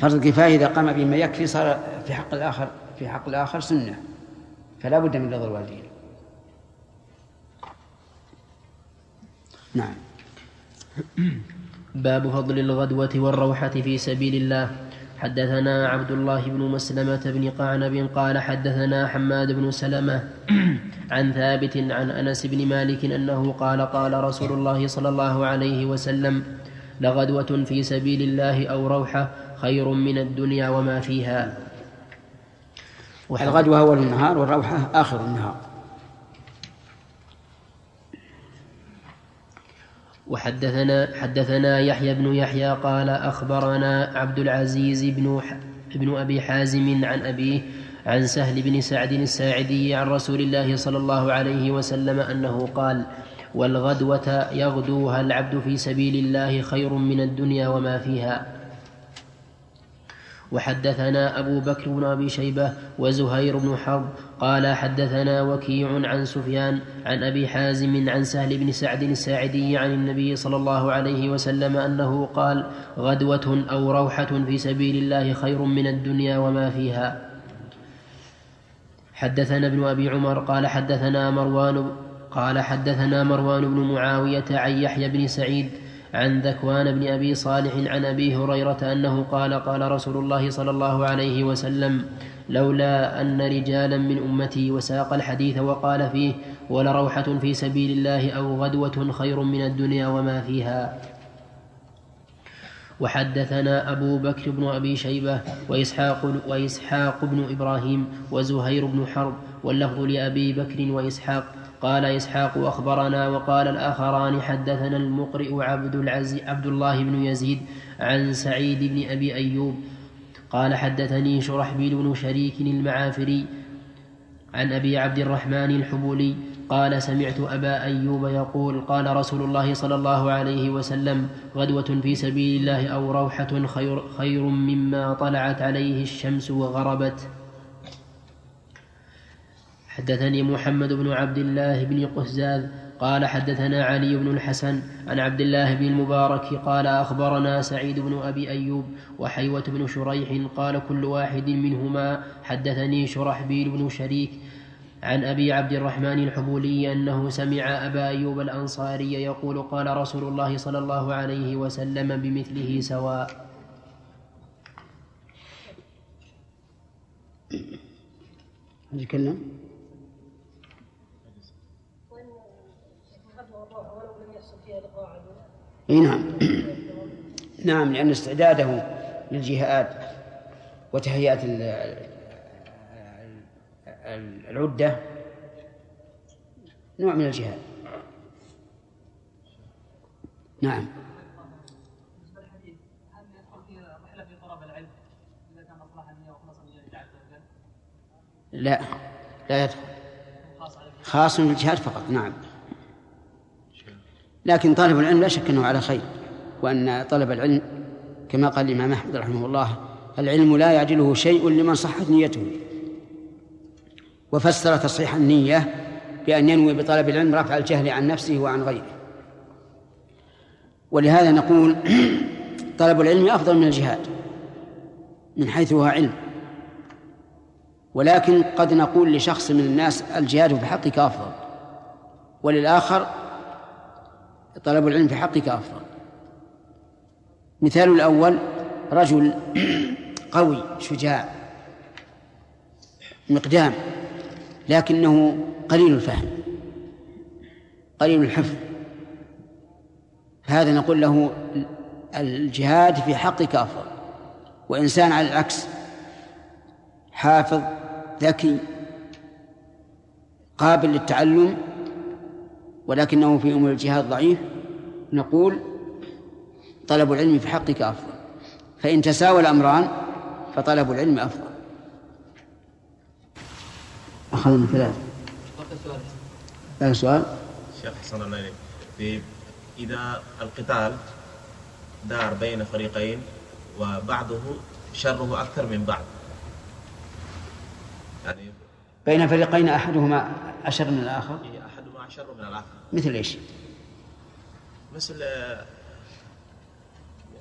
S1: فرض الكفاية إذا قام بما يكفي صار في حق الآخر في حق الآخر سنة. فلا بد من رضا الوالدين. نعم.
S3: باب فضل الغدوة والروحة في سبيل الله. حدثنا عبد الله بن مسلمة بن قعنب قال حدثنا حماد بن سلمة عن ثابت عن أنس بن مالك أنه قال قال رسول الله صلى الله عليه وسلم لغدوة في سبيل الله أو روحة خير من الدنيا وما فيها.
S1: الغدوة أول النهار والروحة آخر النهار.
S3: وحدثنا حدثنا يحيى بن يحيى قال أخبرنا عبد العزيز بن ابن أبي حازم عن أبيه عن سهل بن سعد الساعدي عن رسول الله صلى الله عليه وسلم أنه قال والغدوة يغدوها العبد في سبيل الله خير من الدنيا وما فيها. وحدثنا أبو بكر بن أبي شيبة وزهير بن حرب قال حدثنا وكيع عن سفيان عن أبي حازم عن سهل بن سعد الساعدي عن النبي صلى الله عليه وسلم أنه قال غدوة أو روحة في سبيل الله خير من الدنيا وما فيها. حدثنا ابن أبي عمر قال حدثنا مروان قال حدثنا مروان بن معاوية عن يحيى بن سعيد عن ذكوان بن أبي صالح عن أبي هريرة أنه قال قال رسول الله صلى الله عليه وسلم لولا أن رجالا من أمتي وساق الحديث وقال فيه ولروحه في سبيل الله أو غدوة خير من الدنيا وما فيها. وحدثنا أبو بكر بن أبي شيبة وإسحاق, وإسحاق بن إبراهيم وزهير بن حرب واللفظ لأبي بكر وإسحاق قال إسحاق أخبرنا وقال الآخران حدثنا المقرئ عبد, العزي عبد الله بن يزيد عن سعيد بن أبي أيوب قال حدثني شرحبيل بن شريك المعافري عن أبي عبد الرحمن الحبولي قال سمعت أبا أيوب يقول قال رسول الله صلى الله عليه وسلم غدوة في سبيل الله أو روحة خير, خير مما طلعت عليه الشمس وغربت. حدثني محمد بن عبد الله بن قهزاز قال حدثنا علي بن الحسن عن عبد الله بن المبارك قال أخبرنا سعيد بن أبي أيوب وحيوة بن شريح قال كل واحد منهما حدثني شرحبيل بن شريك عن أبي عبد الرحمن الحبولي أنه سمع أبا أيوب الأنصاري يقول قال رسول الله صلى الله عليه وسلم بمثله سواء.
S1: يتكلم إي نعم. نعم لأن استعداده للجهاد وتهيئة العدة نوع من الجهاد. نعم. لا لا يدخل. خاص بالجهاد فقط. نعم. لكن طالب العلم لا شك أنه على خير وأن طلب العلم كما قال الإمام أحمد رحمه الله العلم لا يعجله شيء لمن صحت نيته. وفسر تصحيح النية بأن ينوي بطلب العلم رفع الجهل عن نفسه وعن غيره. ولهذا نقول طلب العلم أفضل من الجهاد من حيث هو علم. ولكن قد نقول لشخص من الناس الجهاد في حقك أفضل وللآخر طلب العلم في حقك أفضل. مثال الأول رجل قوي شجاع مقدام لكنه قليل الفهم قليل الحفظ. هذا نقول له الجهاد في حقك أفضل. وإنسان على العكس حافظ ذكي قابل للتعلم ولكنه في أمور الجهاد ضعيف. نقول طلب العلم في حقك أفضل. فإن تساوى الأمران فطلب العلم أفضل. أخذنا ثلاثة هذا سؤال.
S10: شيخ حسن الله إليك. إذا القتال دار بين فريقين وبعضه شره أكثر من بعض.
S1: يعني بين فريقين أحدهما أشر من الآخر؟
S10: أحدهما أشر من الآخر.
S1: مثل إيش؟
S10: مثل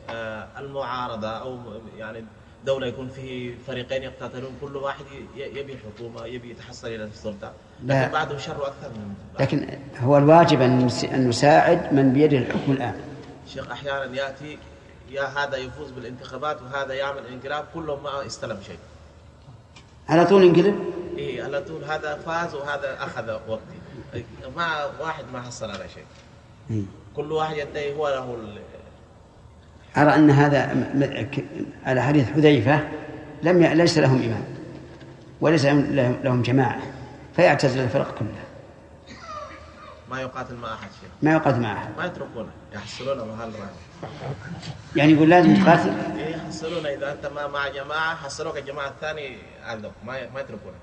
S10: آه، المعارضة أو يعني دولة يكون فيه فريقين يقتتلون كل واحد يبي حكومة يبي يتحصل إلى السلطة. لكن بعده شر أكثر من
S1: لكن هو الواجب أن نساعد من بيده الحكم الآن.
S10: شيخ أحيانا يأتي يا هذا يفوز بالانتخابات وهذا يعمل انقلاب كلهم ما استلم شيء.
S1: على طول انقلب؟
S10: اي على طول هذا فاز وهذا أخذ وقتي. ما واحد ما حصل على شيء؟ كل واحد يدعي هو له
S1: أرى أن هذا على حديث حذيفة لم ي... ليس لهم إمام وليس لهم جماعة فيعتزل الفرق كلها
S10: ما يقاتل مع أحد شيء.
S1: ما يقاتل مع أحد.
S10: ما يتركونه يحصلونه محل
S1: يعني يقول لازم تقاتل؟
S10: إيه يحصلونه إذا أنت ما مع جماعة حصلوك الجماعة الثاني عندهم ما ما يتركونه.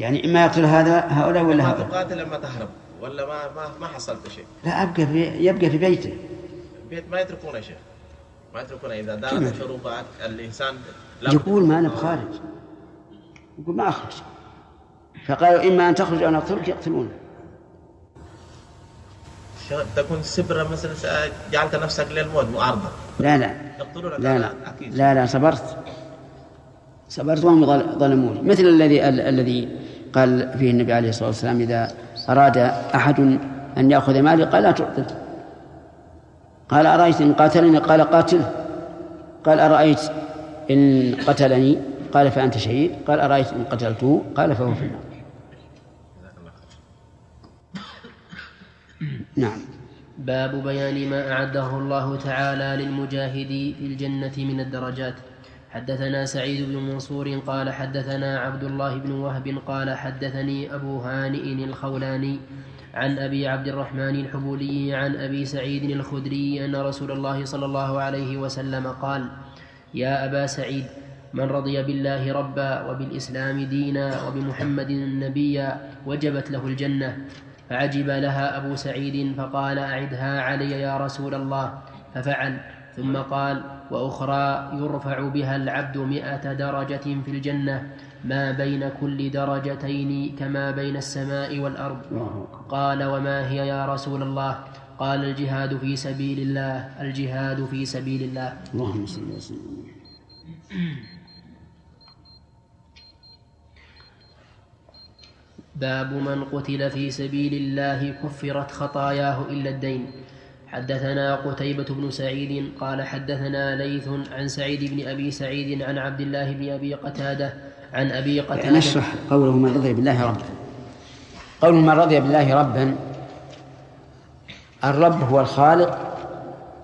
S1: يعني إما يقتل هذا هؤلاء ولا
S10: هؤلاء ما تقاتل إما تهرب ولا ما ما ما حصلت شيء.
S1: لا أبقى في يبقى في بيته.
S10: بيت ما يتركونه شيء ما يتركون إذا دارت الحروب الإنسان
S1: يقول ما أنا بخارج. يقول ما أخرج. فقالوا إما أن تخرج أو نقتلك يقتلونه
S10: تكون سبرة مثلا جعلت نفسك للموت معارضة
S1: لا لا. لا لا. أكيد. لا لا صبرت. صبرت وهم ظلموني مثل الذي الذي قال فيه النبي عليه الصلاة والسلام إذا أراد أحد أن يأخذ مالي قال لا تعطه. قال أرأيت إن قاتلني؟ قال قاتله. قال أرأيت إن قتلني؟ قال فأنت شهيد. قال أرأيت إن قتلته؟ قال فهو في النار. نعم.
S3: باب بيان ما أعده الله تعالى للمجاهد في الجنة من الدرجات. حدثنا سعيد بن منصور قال حدثنا عبد الله بن وهب قال حدثني أبو هانئ الخولاني عن أبي عبد الرحمن الحبولي عن أبي سعيد الخدري أن رسول الله صلى الله عليه وسلم قال يا أبا سعيد من رضي بالله ربا وبالإسلام دينا وبمحمد نبيا وجبت له الجنة فعجب لها أبو سعيد فقال أعدها علي يا رسول الله. ففعل. ثم قال وأخرى يرفع بها العبد مائه درجة في الجنة ما بين كل درجتين كما بين السماء والأرض. قال وما هي يا رسول الله؟ قال الجهاد في سبيل الله الجهاد في سبيل الله.
S1: اللهم صل وسلم
S3: باب من قتل في سبيل الله كفرت خطاياه إلا الدين. حدثنا قتيبة بن سعيد قال حدثنا ليث عن سعيد بن أبي سعيد عن عبد الله بن أبي قتادة عن أبي قتادة
S1: نشرح قوله من رضي بالله ربا. قوله من رضي بالله ربا الرب هو الخالق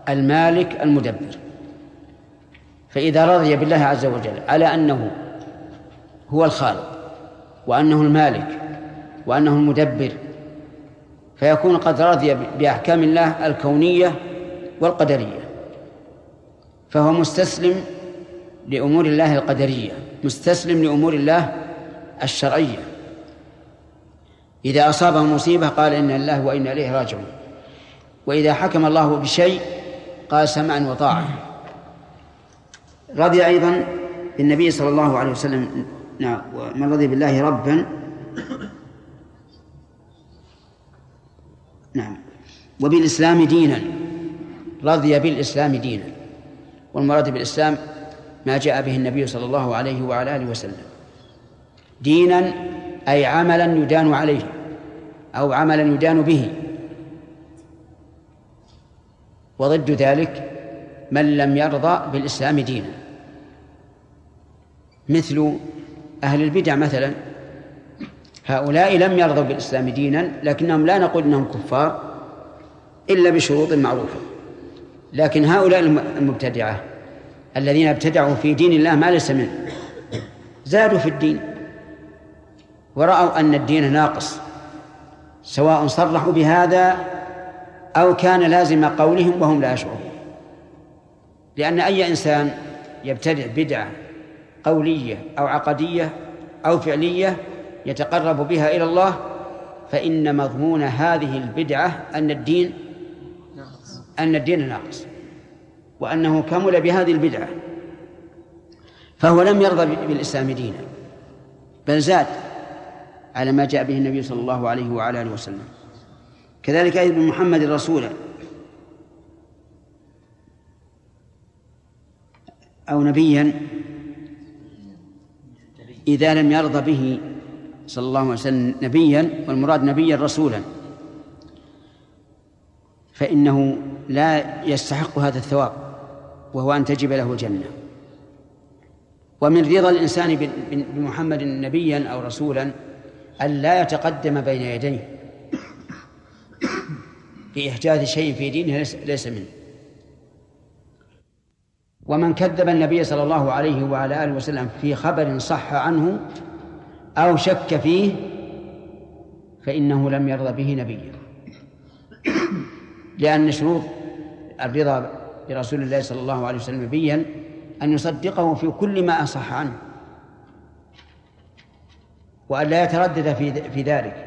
S1: المالك المدبر. فإذا رضي بالله عز وجل على أنه هو الخالق وأنه المالك وأنه المدبر فيكون قد رضي بأحكام الله الكونية والقدرية. فهو مستسلم لأمور الله القدرية مستسلم لأمور الله الشرعية. إذا أصابه مصيبة قال إن الله وإنا إليه راجعون. وإذا حكم الله بشيء قال سمعا وطاعة. رضي أيضا بالنبي صلى الله عليه وسلم نعم ومن رضي بالله ربا نعم. وبالإسلام دينا. رضي بالإسلام دينا. والمراد بالإسلام ما جاء به النبي صلى الله عليه وعلى آله وسلم. دينا أي عملا يدان عليه أو عملا يدان به. وضد ذلك من لم يرضى بالإسلام دينا. مثل أهل البدع مثلا. هؤلاء لم يرضوا بالإسلام دينا لكنهم لا نقول إنهم كفار إلا بشروط معروفة. لكن هؤلاء المبتدعة الذين ابتدعوا في دين الله ما ليس منه زادوا في الدين ورأوا أن الدين ناقص سواء صرحوا بهذا أو كان لازم قولهم وهم لا يشعرون. لأن أي إنسان يبتدع بدعة قولية أو عقدية أو فعلية يتقرب بها إلى الله فإن مضمون هذه البدعة أن الدين أن الدين ناقص وأنه كمل بهذه البدعة فهو لم يرضى بالإسلام دينا بل زاد على ما جاء به النبي صلى الله عليه وعلى آله وسلم. كذلك أيضا محمد رسولا أو نبيا إذا لم يرضى به صلى الله عليه وسلم نبيا والمراد نبيا رسولا. فإنه لا يستحق هذا الثواب وهو أن تجب له الجنة. ومن رضا الإنسان بمحمد نبيا أو رسولا أن لا يتقدم بين يديه. في إحداث شيء في دينه ليس منه. ومن كذب النبي صلى الله عليه وعلى آله وسلم في خبر صح عنه أو شك فيه فإنه لم يرضى به نبيا لأن شروط الرضا برسول الله صلى الله عليه وسلم نبيا أن يصدقه في كل ما أصح عنه. وأن لا يتردد في ذلك.